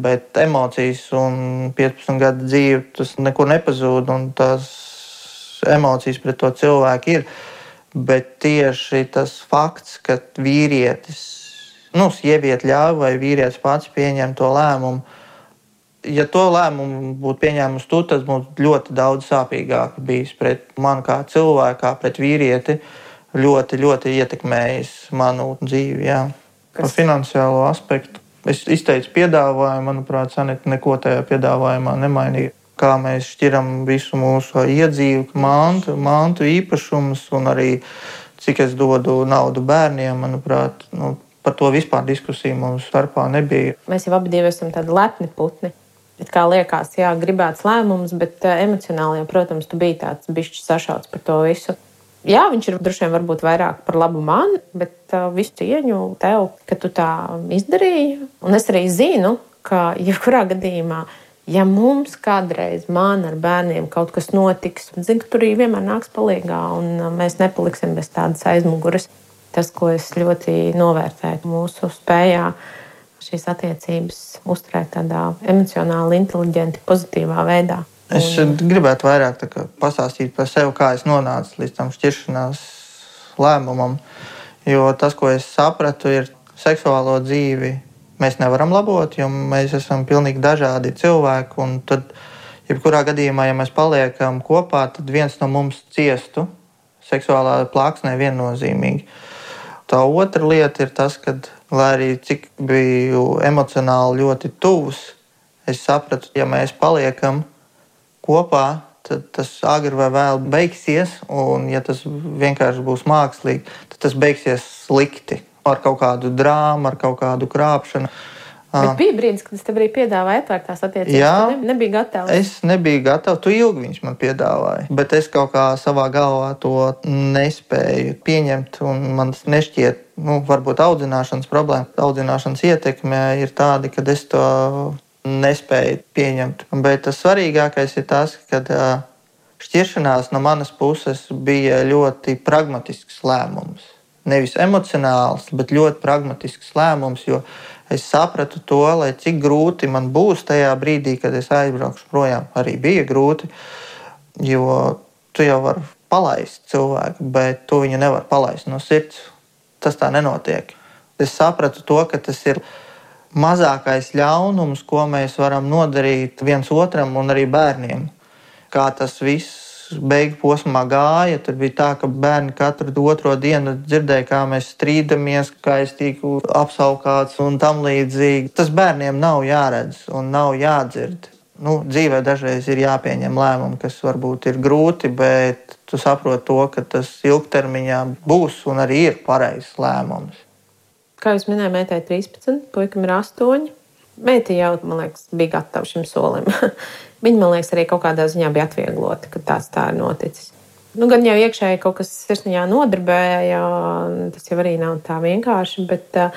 bet emocijas un 15 gadu dzīve tas nekur nepazūd, un tās emocijas pret to cilvēku ir. Bet tieši tas fakts, ka vīrietis nu, sieviete ļauj vai vīrietis pats pieņem to lēmumu. Ja to lēmumu būtu pieņēmusi tu, tas būtu ļoti daudz sāpīgāk bijis pret mani kā cilvēku, kā pret vīrieti. Ļoti, ļoti ietekmējis manu dzīvi. Jā. Par finansiālo aspektu. Es izteicu piedāvājumu, manuprāt, Sanita neko tajā piedāvājumā nemainīja. Kā mēs šķiram visu mūsu iedzīvu, mantu, mantu īpašumus un arī cik es dodu naudu bērniem, manuprāt, nu, Par to vispār diskusiju mums starpā nebija. Mēs jau abi esam tādi lepni putni. It kā liekas, jā, gribēts lēmums, bet uh, emocionāli, protams, tu biji tāds bišķi sašauts par to visu. Jā, viņš ir droši vien varbūt vairāk par labu man, bet uh, visu cieņu tev, ka tu tā izdarīji. Un es arī zinu, ka [LAUGHS] jebkurā gadījumā, ja mums kādreiz man ar bērniem kaut kas notiks, zinu, ka tur arī vienmēr nāks palīdzīgā, un uh, mēs nepaliksim bez tādas aizmugures tas, ko es ļoti novērtēju mūsu spējā šīs attiecības uzturēt tādā emocionāli, inteliģenti, pozitīvā veidā. Es gribētu vairāk kā, pastāstīt par sevi, kā es nonācu līdz tam šķiršanās lēmumam. Jo tas, ko es sapratu, ir seksuālo dzīvi mēs nevaram labot, jo mēs esam pilnīgi dažādi cilvēki. Tad, jebkurā gadījumā, ja mēs paliekam kopā, tad viens no mums ciestu seksuālā plāksnē viennozīmīgi. Tā otra lieta ir tas, ka, lai arī cik biju emocionāli ļoti tuvs, es sapratu, ja mēs paliekam kopā, tad tas agri vai vēl beigsies. Un, ja tas vienkārši būs mākslīgi, tad tas beigsies slikti. Ar kaut kādu drāmu, ar kaut kādu krāpšanu. Bet bija brīdis, kad es tev arī piedāvāju atvērt tās attiecības. Jā, tu nebija gatavs. Es nebiju gatavs. Tu ilgi viņš man piedāvāja. Bet es kaut kā savā galvā to nespēju pieņemt. Man nešķiet, nu, varbūt audzināšanas problēma, audzināšanas ietekme ir tāda, ka es to nespēju pieņemt. Bet tas svarīgākais ir tas, ka šķiršanās no manas puses bija ļoti pragmatisks lēmums. Nevis emocionāls, bet ļoti pragmatisks lēmums, jo es sapratu to, lai cik grūti man būs tajā brīdī, kad es aizbraukšu projām. Arī bija grūti, jo tu jau vari palaist cilvēku, bet tu viņu nevari palaist no sirds. Tas tā nenotiek. Es sapratu to, ka tas ir mazākais ļaunums, ko mēs varam nodarīt viens otram un arī bērniem. Kā tas viss beigu posmā gāja, tad bija tā, ka bērni katru otro dienu dzirdēja, kā mēs strīdamies, kā es tiku apsaukāts un tam līdzīgi. Tas bērniem nav jāredz un nav jādzird. Nu, dzīvē dažreiz ir jāpieņem lēmumi, kas varbūt ir grūti, bet tu saproti to, ka tas ilgtermiņā būs un arī ir pareizs lēmums. Kā jūs minējāt, meitai 13, puikam ir 8. Meita jau, man liekas, bija gatava šim solim. [LAUGHS] Viņa, man liekas, arī kaut kādā ziņā bija atvieglota, ka tās tā ir noticis. Nu, gan jau iekšēji kaut kas sirsniņā nodarbēja, tas jau arī nav tā vienkārši, bet uh,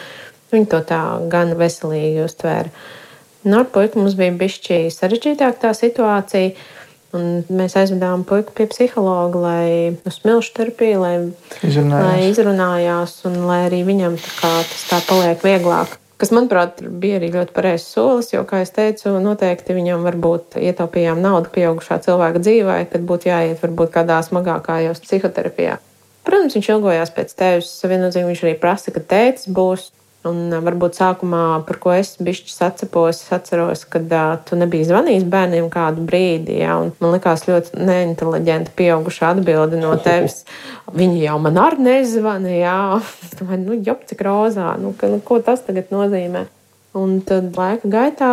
viņi to tā gan veselīgi uztvēra. Nu, ar puiku mums bija bišķi sarežģītāk tā situācija. Un mēs aizvedām puiku pie psihologa, lai uz smilšu terapiju, lai izrunājās. lai izrunājās, un lai arī viņam tā kā, tas tā paliek vieglāk. Kas, manuprāt, bija arī ļoti pareizs solis, jo, kā jau teicu, noteikti viņam varbūt ietaupījām naudu pieaugušā cilvēka dzīvē, kad būtu jāiet varbūt kādā smagākā jau psihoterapijā. Protams, viņš ilgojās pēc tevis. Viennozīmīgi viņš arī prasa, ka tēvs būs. Un varbūt sākumā, par ko es bišķi sacepos, es atceros, ka uh, tu nebija zvanījis bērniem kādu brīdi, ja, un man likās ļoti neinteliģenta pieauguša atbilde no tevis. [LAUGHS] Viņi jau man arī nezvanīja, [LAUGHS] nu, jop, cik rozā, nu, ka, nu, ko tas tagad nozīmē. Un tad laika gaitā,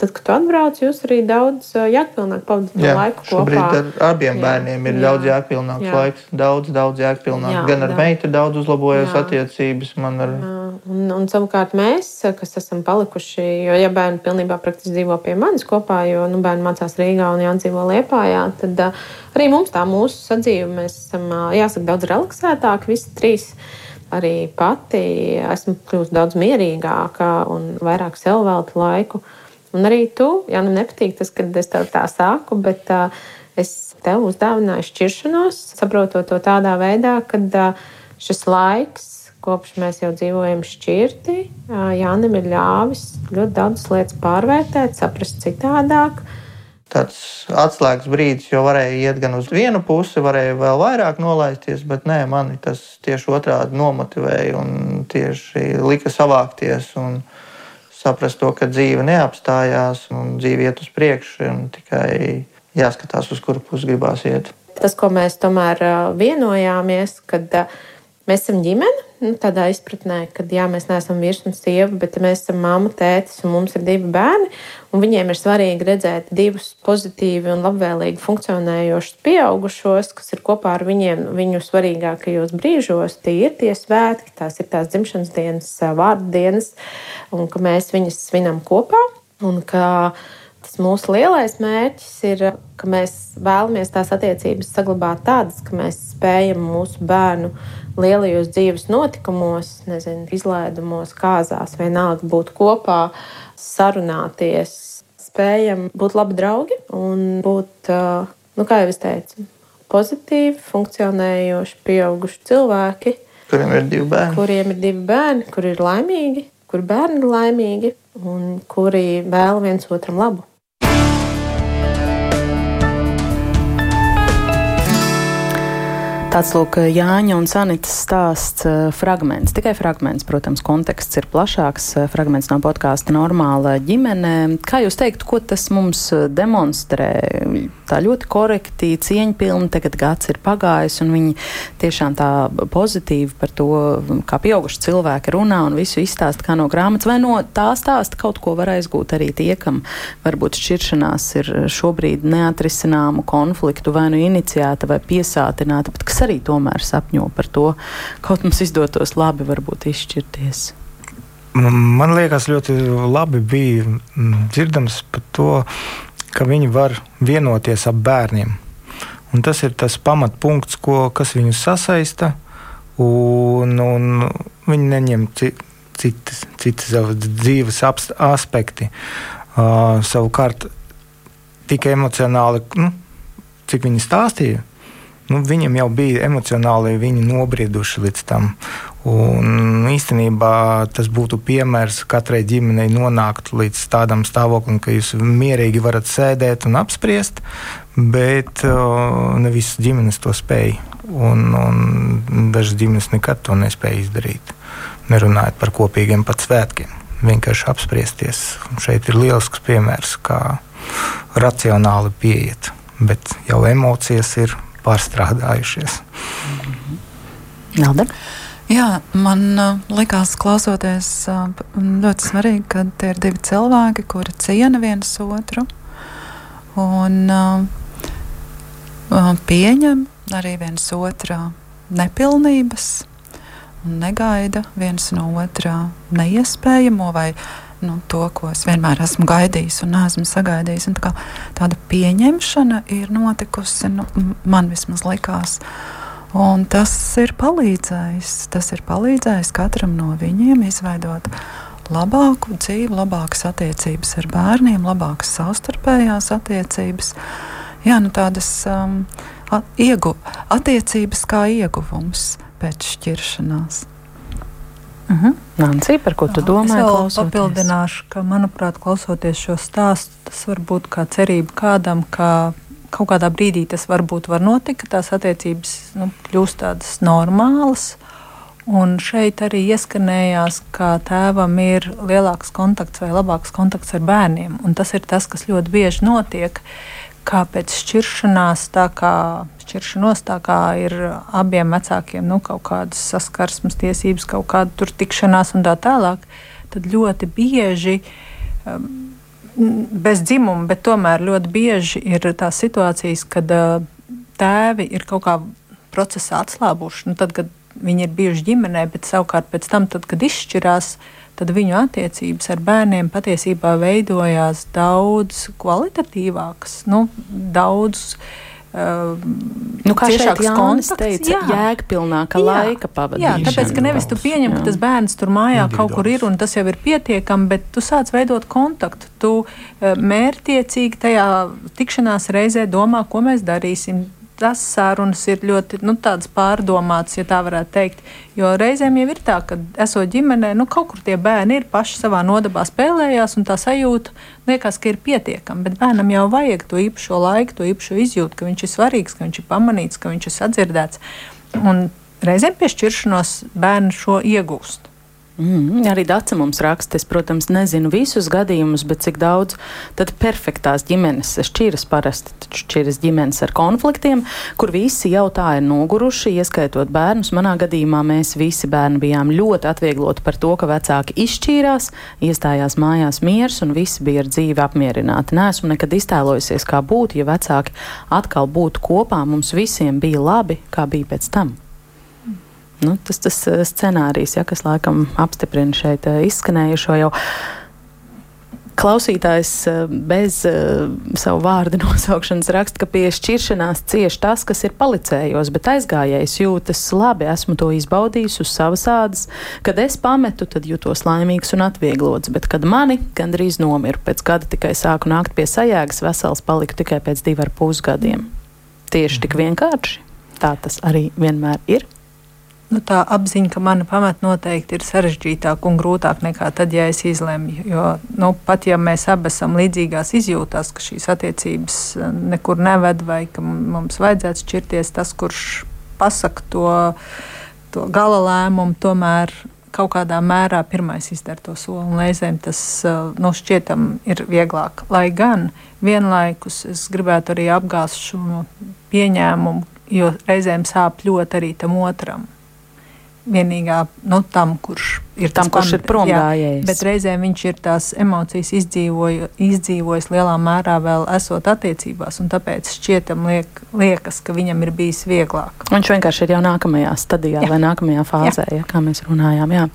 tad, kad tu atbrauc, jūs arī daudz jēgpilnāk pavadāt laiku kopā. Ar abiem jā, bērniem ir jā, daudz jēgpilnāks jā. laiks. Daudz, daudz jēgpilnāk. Jā, Gan ar jā. meitu daudz uzlabojas jā. attiecības. Ar... Jā. Un, un savukārt mēs, kas esam palikuši, jo ja bērni pilnībā praktiski dzīvo pie manis kopā, jo nu, bērni mācās Rīgā un Jāndzīvo Liepājā, tad arī mums tā mūsu sadzīve, mēs esam, jāsaka, daudz relaksētāki visi trīs arī pati esmu kļuvusi daudz mierīgāka un vairāk sev veltu laiku. Un arī tu, ja nu nepatīk tas, kad es tev tā saku, bet uh, es tev uzdāvināju šķiršanos, saprotot to tādā veidā, ka uh, šis laiks, kopš mēs jau dzīvojam šķirti, uh, Jānis ir ļāvis ļoti daudzas lietas pārvērtēt, saprast citādāk. Uh, tāds atslēgas brīdis, jo varēja iet gan uz vienu pusi, varēja vēl vairāk nolaisties, bet nē, mani tas tieši otrādi nomotivēja un tieši lika savākties un saprast to, ka dzīve neapstājās un dzīve iet uz priekšu un tikai jāskatās, uz kuru pusi gribās iet. Tas, ko mēs tomēr vienojāmies, kad mēs esam ģimene, nu, tādā izpratnē, ka jā, mēs neesam vīrs un sieva, bet mēs esam mamma, tētis un mums ir divi bērni. Viņiem ir svarīgi redzēt divus pozitīvi un labvēlīgi funkcionējošus pieaugušos, kas ir kopā ar viņiem viņu svarīgākajos brīžos. Tie ir tie svētki, tās ir tās dzimšanas dienas, vārdu dienas, un ka mēs viņas svinam kopā. Un ka tas mūsu lielais mērķis ir, ka mēs vēlamies tās attiecības saglabāt tādas, ka mēs spējam mūsu bērnu lielajos dzīves notikumos, nezinu, izlaidumos, kāzās, vienalga būt kopā, sarunāties, spējam būt labi draugi un būt, nu, kā jau es teicu, pozitīvi, funkcionējoši, pieauguši cilvēki. Kuriem ir divi bērni? Kuriem ir divi bērni, kuri ir laimīgi, kur bērni ir laimīgi un kuri vēl viens otram labu. Tāds lūk, Jāņa un Sanitas stāsts uh, fragments. Tikai fragments, protams, konteksts ir plašāks. Uh, fragments no podkāsta normāla ģimene. Kā jūs teiktu, ko tas mums uh, demonstrē? Tā ļoti korekti, cieņpilni, tagad gads ir pagājis, un viņi tiešām tā pozitīvi par to, kā pieauguši cilvēki runā un visu izstāsta kā no grāmatas, vai no tā stāsta kaut ko var aizgūt arī tie, kam varbūt šķiršanās ir šobrīd neatrisināmu konfliktu vai nu iniciēta vai piesātināta, bet kas kas arī tomēr sapņo par to, kaut mums izdotos labi varbūt izšķirties. Man liekas, ļoti labi bija dzirdams par to, ka viņi var vienoties ap bērniem. Un tas ir tas pamatpunkts, ko, kas viņus sasaista. Un, un viņi neņem citas, citas dzīves aspekti. Uh, savukārt, tik emocionāli, nu, cik viņi stāstīja, nu, viņam jau bija emocionāli nobrieduši līdz tam. Un īstenībā tas būtu piemērs katrai ģimenei nonākt līdz tādam stāvoklim, ka jūs mierīgi varat sēdēt un apspriest, bet ne visas ģimenes to spēj. Un, un dažas ģimenes nekad to nespēja izdarīt. Nerunājot par kopīgiem pat svētkiem. Vienkārši apspriesties. Un šeit ir lielisks piemērs, kā racionāli pieiet, bet jau emocijas ir pārstrādājušies. Nalda? Jā, man uh, likās, klausoties, uh, ļoti svarīgi, ka tie ir divi cilvēki, kuri ciena viens otru un uh, pieņem arī viens otrā nepilnības un negaida viens no otrā neiespējamo vai nu, to, ko es vienmēr esmu gaidījis un neesmu sagaidījis. Un tā tāda pieņemšana ir notikusi, nu, man vismaz likās. Un tas ir palīdzējis. Tas ir palīdzējis katram no viņiem izveidot labāku dzīvi, labākas attiecības ar bērniem, labākas savstarpējās attiecības. Jā, nu tādas um, iegu, attiecības kā ieguvums pēc šķiršanās. Uh mhm. -huh. Nancy, par ko tu domā? Es vēl papildināšu, ka, manuprāt, klausoties šo stāstu, tas var būt kā cerība kādam, ka kaut kādā brīdī tas varbūt var notikt, ka tās attiecības nu, kļūst tādas normālas. Un šeit arī ieskanējās, ka tēvam ir lielāks kontakts vai labāks kontakts ar bērniem. Un tas ir tas, kas ļoti bieži notiek. Kā pēc šķiršanās, tā kā šķiršanos, tā kā ir abiem vecākiem nu, kaut kādas saskarsmes tiesības, kaut kāda tur tikšanās un tā tālāk, tad ļoti bieži. Um, bez dzimuma, bet tomēr ļoti bieži ir tās situācijas, kad uh, tēvi ir kaut kā procesā atslābuši. Nu, tad, kad viņi ir bijuši ģimenē, bet savukārt pēc tam, tad, kad izšķirās, tad viņu attiecības ar bērniem patiesībā veidojās daudz kvalitatīvākas, nu, daudz uh, nu, kā šeit Jānis teica, jā. jēgpilnāka jā. laika pavadīšana. Jā, tāpēc, ka nevis tu pieņem, jā. ka tas bērns tur mājā kaut kur ir un tas jau ir pietiekami, bet tu sāc veidot kontaktu. Tu mērtiecīgi tajā tikšanās reizē domā, ko mēs darīsim, tas sarunas ir ļoti nu, pārdomātas, ja tā varētu teikt. Jo reizēm jau ir tā, ka esot ģimenē, nu, kaut kur tie bērni ir paši savā nodabā spēlējās, un tā sajūta liekas, ka ir pietiekama. Bet bērnam jau vajag to īpašo laiku, to īpašo izjūtu, ka viņš ir svarīgs, ka viņš ir pamanīts, ka viņš ir sadzirdēts. Un reizēm piešķiršanos bērni šo iegūst. Mm, arī Dārsa mums raksta, es, protams, nezinu visus gadījumus, bet cik daudz tad perfektās ģimenes šķiras parasti šķiras ģimenes ar konfliktiem, kur visi jau tā ir noguruši, ieskaitot bērnus. Manā gadījumā mēs visi bērni bijām ļoti atviegloti par to, ka vecāki izšķīrās, iestājās mājās miers un visi bija ar dzīvi apmierināti. Nesmu nekad iztēlojusies, kā būtu, ja vecāki atkal būtu kopā, mums visiem bija labi, kā bija pēc tam. Nu, tas tas eh, scenārijs, ja, kas laikam apstiprina šeit eh, izskanējušo jau. Klausītājs eh, bez uh, savu vārdu [LAUGHS] nosaukšanas raksta, ka pie šķiršanās cieš tas, kas ir palicējos, bet aizgājējs jūtas labi. Esmu to izbaudījis uz savas ādas. Kad es pametu, tad jūtos laimīgs un atvieglots, bet kad mani gandrīz nomiru, pēc gada tikai sāku nākt pie sajēgas, vesels paliku tikai pēc divu ar pusgadiem. Tieši tik vienkārši. Tā tas arī vienmēr ir. Nu, tā apziņa, ka mana pamata noteikti ir sarežģītāka un grūtāka nekā tad, ja es izlemju. Jo nu, pat ja mēs abi esam līdzīgās izjūtās, ka šīs attiecības eh, nekur neved vai ka mums vajadzētu šķirties, tas, kurš pasaka to, to gala lēmumu, tomēr kaut kādā mērā pirmais izdara to soli. Reizēm tas nu, šķietam ir vieglāk. Lai gan vienlaikus es gribētu arī apgāzt šo pieņēmumu, jo reizēm sāp ļoti arī tam otram vienīgā nu, tam, kurš ir tam, kurš ir prom gājējis. Bet reizēm viņš ir tās emocijas izdzīvoju, izdzīvojis lielā mērā vēl esot attiecībās, un tāpēc šķietam liek, liekas, ka viņam ir bijis vieglāk. Viņš vienkārši ir jau nākamajā stadijā jā. vai nākamajā fāzē, jā. Ja, kā mēs runājām. Jā.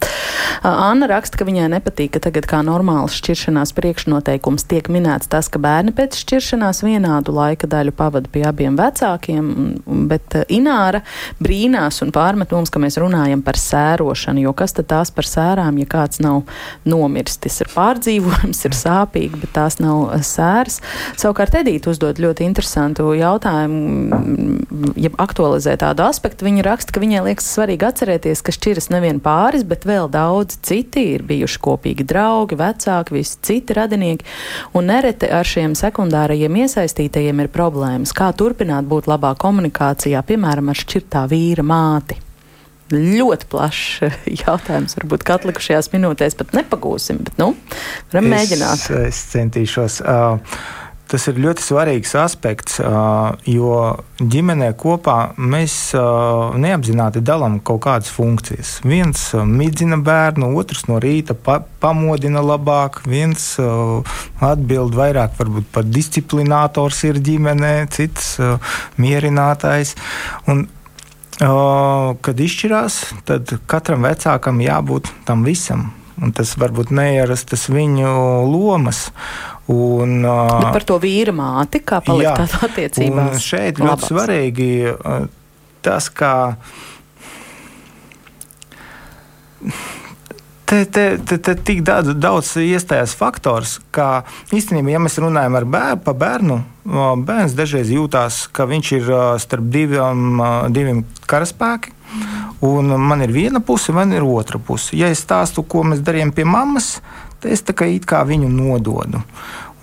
Anna raksta, ka viņai nepatīk, ka tagad kā normāls šķiršanās priekšnoteikums tiek minēts tas, ka bērni pēc šķiršanās vienādu laika daļu pavada pie abiem vecākiem, bet Ināra brīnās un pārmet mums, ka mēs runājam par sērošanu, jo kas tad tās par sērām, ja kāds nav nomiris. Tas ir pārdzīvojums, ir sāpīgi, bet tās nav sēras. Savukārt Edīte uzdod ļoti interesantu jautājumu, ja aktualizē tādu aspektu. Viņa raksta, ka viņai liekas svarīgi atcerēties, ka šķiras nevien pāris, bet vēl daudz citi ir bijuši kopīgi draugi, vecāki, visi citi radinieki, un nereti ar šiem sekundārajiem iesaistītajiem ir problēmas. Kā turpināt būt labā komunikācijā, piemēram, ar šķirtā vīra māti? Ļoti plašs [LAUGHS] jautājums. Varbūt kā atlikušajās minūtēs pat nepagūsim, bet nu, varam es, mēģināt. Es centīšos. Uh, tas ir ļoti svarīgs aspekts, uh, jo ģimenē kopā mēs neapzināti dalām kaut kādas funkcijas. Viens midzina bērnu, otrs no rīta pa pamodina labāk, viens atbild vairāk par disciplinators ir ģimenē, cits mierinātājs. Un kad izšķirās, tad katram vecākam jābūt tam visam. Un tas varbūt neierastas viņu lomas. Un, Bet par to vīra māti, kā palikt tādā attiecībā. Šeit ļoti labāks. svarīgi tas, kā te, te, te, te tik daudz, daudz iestājās faktors, ka īstenībā, ja mēs runājam ar bērnu, pa bērnu, bērns dažreiz jūtās, ka viņš ir starp diviem, diviem karaspēkiem. Un man ir viena puse, man ir otra puse. Ja es stāstu, ko mēs darījām pie mammas, tad es tā kā, kā viņu nododu.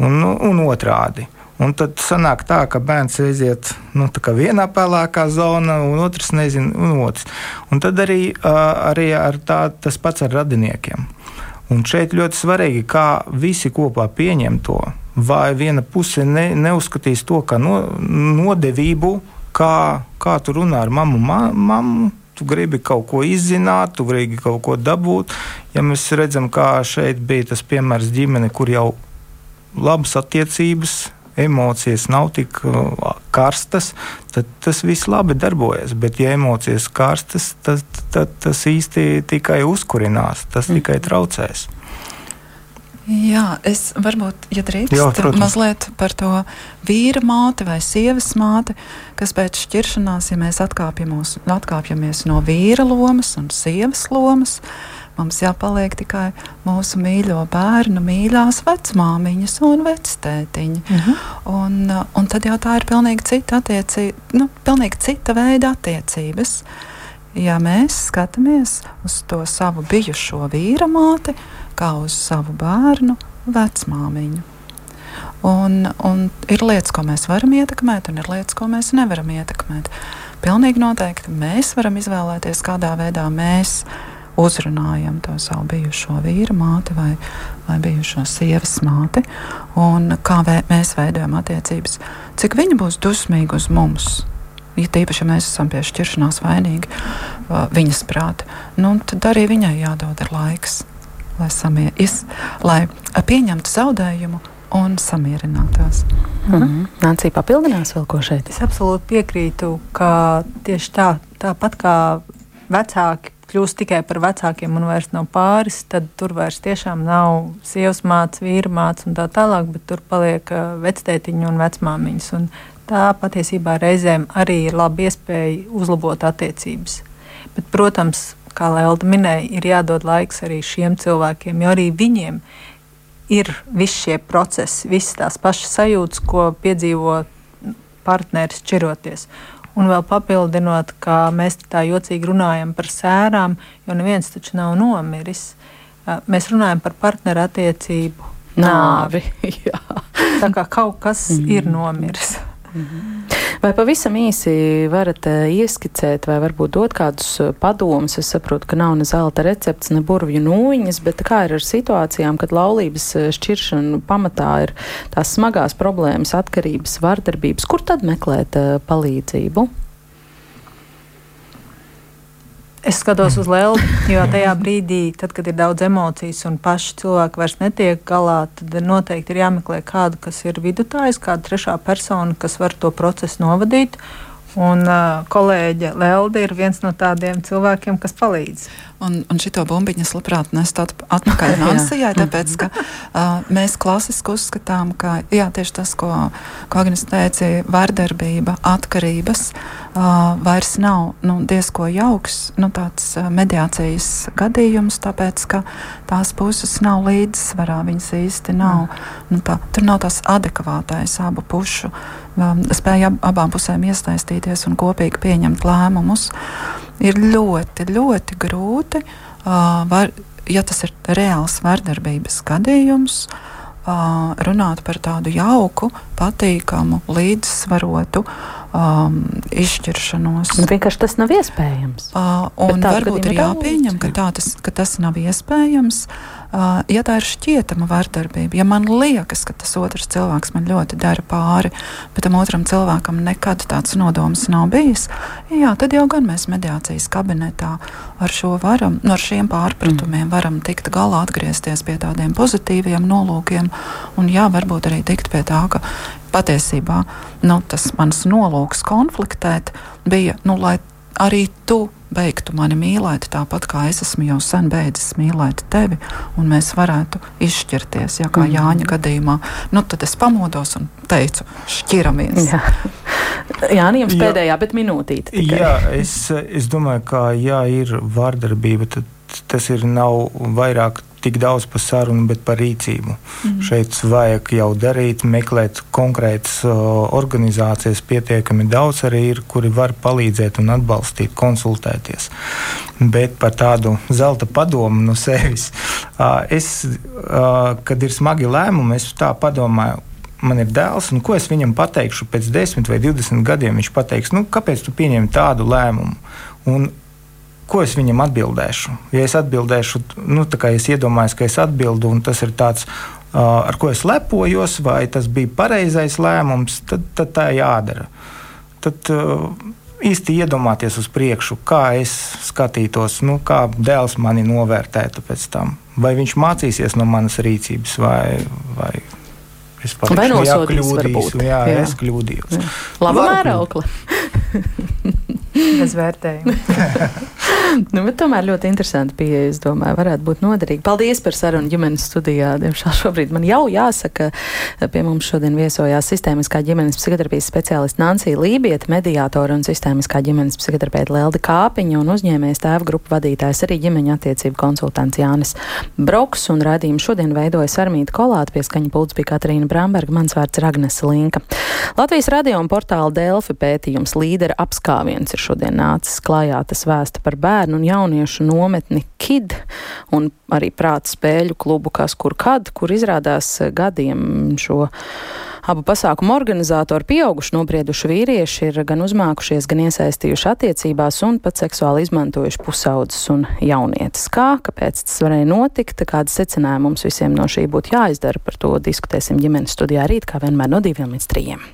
Un, un otrādi. Un tad sanāk tā, ka bērns aiziet nu, vienā pelēkā zonā, un otrs nezina, un otrs. Un tad arī, arī tā, tas pats ar radiniekiem. Un šeit ļoti svarīgi, kā visi kopā pieņem to. Vai viena puse ne, neuzskatīs to kā no, nodevību, kā, kā tu runā ar mammu, ma, mammu, tu gribi kaut ko izzināt, tu gribi kaut ko dabūt. Ja mēs redzam, kā šeit bija tas piemērs ģimene, kur jau labas attiecības, emocijas nav tik uh, karstas, tad tas viss labi darbojas. Bet, ja emocijas karstas, tad, tad tas īsti tikai uzkurinās, tas mm. tikai traucēs. Jā, es varbūt, ja drīkst, Jā, protams. mazliet par to vīra māti vai sievas māti, kas pēc šķiršanās, ja mēs atkāpjamies no vīra lomas un sievas lomas, uh, Mums jāpaliek tikai mūsu mīļo bērnu, mīļās vecmāmiņas un vectētiņa. Uh mhm. -huh. un, un tad jau tā ir pilnīgi cita, attiecība, nu, pilnīgi cita veida attiecības. Ja mēs skatāmies uz to savu bijušo vīra māti, kā uz savu bērnu, vecmāmiņu. Un, un ir lietas, ko mēs varam ietekmēt, un ir lietas, ko mēs nevaram ietekmēt. Pilnīgi noteikti mēs varam izvēlēties, kādā veidā mēs uzrunājam to savu bijušo vīru māti vai, vai bijušo sievas māti, un kā vē, mēs veidojam attiecības, cik viņa būs dusmīga uz mums. Ja tīpaši, ja mēs esam pie šķiršanās vainīgi, viņas prāta, nu, tad arī viņai jādod ir laiks, lai, samie, is, lai pieņemtu zaudējumu un samierinātos. Mm -hmm. Nācija papildinās vēl ko šeit? Es absolūti piekrītu, ka tieši tā, tāpat kā vecāki kļūst tikai par vecākiem un vairs nav pāris, tad tur vairs tiešām nav sievas mātes, vīra mātes un tā tālāk, bet tur paliek uh, vectētiņi un vecmāmiņas. Un tā patiesībā reizēm arī ir laba iespēja uzlabot attiecības. Bet, protams, kā Lelda minēja, ir jādod laiks arī šiem cilvēkiem, jo arī viņiem ir visi šie procesi, visas tās pašas sajūtas, ko piedzīvo partneris šķiroties. Un vēl papildinot, ka mēs tā jocīgi runājam par sērām, jo neviens taču nav nomiris. Mēs runājam par partneru attiecību nāvi. [LAUGHS] nāvi tā kā kaut kas mm. ir nomiris. Vai pavisam īsi varat ieskicēt vai varbūt dot kādus padomus? Es saprotu, ka nav ne zelta recepts, ne burvju nūjiņas, bet kā ir ar situācijām, kad laulības šķiršana pamatā ir tās smagās problēmas, atkarības, vardarbības? Kur tad meklēt palīdzību? Es skatos uz Lelu, jo tajā brīdī, tad, kad ir daudz emocijas un paši cilvēki vairs netiek galā, tad noteikti ir jāmeklē kādu, kas ir vidutājs, kāda trešā persona, kas var to procesu novadīt. Un uh, kolēģe Lelde ir viens no tādiem cilvēkiem, kas palīdz. Un, un šito bumbiņu es labprāt nestu atpakaļ [LAUGHS] Nansijai, tāpēc, ka uh, mēs klasiski uzskatām, ka jā, tieši tas, ko, ko Agnes teica, vardarbība, atkarības uh, vairs nav nu, diezko jauks nu, tāds uh, mediācijas gadījums, tāpēc, ka tās puses nav līdzsvarā, viņas īsti nav. Nu, tā, tur nav tas adekvātais abu pušu um, spēja ab, abām pusēm iesaistīties un kopīgi pieņemt lēmumus. Ir ļoti, ļoti grūti, uh, var, ja tas ir reāls vardarbības gadījums, uh, runāt par tādu jauku, patīkamu, līdzsvarotu um, izšķiršanos. Nu, vienkārši tas nav iespējams. Uh, un varbūt ir jāpieņem, ka, tā, tas, ka tas nav iespējams. Uh, ja tā ir šķietama vardarbība, ja man liekas, ka tas otrs cilvēks man ļoti dara pāri, bet tam otram cilvēkam nekad tāds nodoms nav bijis, jā, tad jau gan mēs mediācijas kabinetā ar šo varam, no ar šiem pārpratumiem mm. varam tikt galā, atgriezties pie tādiem pozitīviem nolūkiem, un jā, varbūt arī tikt pie tā, ka patiesībā nu, tas mans nolūks konfliktēt bija, nu, lai arī tu beigtu mani mīlēt, tāpat kā es esmu jau sen beidzis mīlēt tevi, un mēs varētu izšķirties. Ja kā mm. Jāņa gadījumā, nu, tad es pamodos un teicu, šķiramies. Jā, Jā jums jā. pēdējā, bet minūtīte. Tikai. Jā, es, es domāju, ka ja ir vārdarbība, tad tas ir nav vairāk tik daudz par sarunu, bet par rīcību. Mm. Šeit vajag jau darīt, meklēt konkrētas organizācijas, pietiekami daudz arī ir, kuri var palīdzēt un atbalstīt, konsultēties. Bet par tādu zelta padomu no sevis, es, kad ir smagi lēmumi, es tā padomāju. Man ir dēls, un ko es viņam pateikšu pēc 10 vai 20 gadiem? Viņš pateiks, nu, kāpēc tu pieņem tādu lēmumu? Un ko es viņam atbildēšu? Ja es atbildēšu, nu, tā kā es iedomājos, ka es atbildu, un tas ir tāds, uh, ar ko es lepojos, vai tas bija pareizais lēmums, tad, tad tā jādara. Tad, uh, īsti iedomāties uz priekšu, kā es skatītos, nu, kā dēls mani novērtētu pēc tam. Vai viņš mācīsies no manas rīcības, vai, vai es vai nosodīs, varbūt. Jā, jā, es kļūdījos. Laba mēraukla. Bez vērtējuma. [LAUGHS] [LAUGHS] nu, tomēr ļoti interesanti pieeja. Es domāju, varētu būt noderīgi. Paldies par sarunu ģimenes studijā. Diemžēl šobrīd man jau jāsaka, pie mums šodien viesojās sistēmiskā ģimenes psihoterapijas speciāliste Nancija Lībieta, mediātora un sistēmiskā ģimenes psihoterapeita Lelda Kāpiņa un uzņēmējs tēva grupu vadītājs arī ģimeņa attiecību konsultants Jānis Broks. Un radījumu šodien veidoja Sarmīta Kolāta, pie skaņa pults bija Katrīna Bramberga, mans vārds ir Agnese Linka. Latvijas radio un portāla Delfi pētījums līdera apskāviens ir šodien nācis klājā. Tas vēsta par bērnu bērnu un jauniešu nometni KID un arī prāta spēļu klubu Kas kur kad, kur izrādās gadiem šo Abu pasākumu organizatori pieauguši nobrieduši vīrieši ir gan uzmākušies, gan iesaistījuši attiecībās un pat seksuāli izmantojuši pusaudzes un jaunietes. Kā, kāpēc tas varēja notikt, kādas secinājumi mums visiem no šī būtu jāizdara, par to diskutēsim ģimenes studijā rīt, kā vienmēr no diviem līdz trījiem.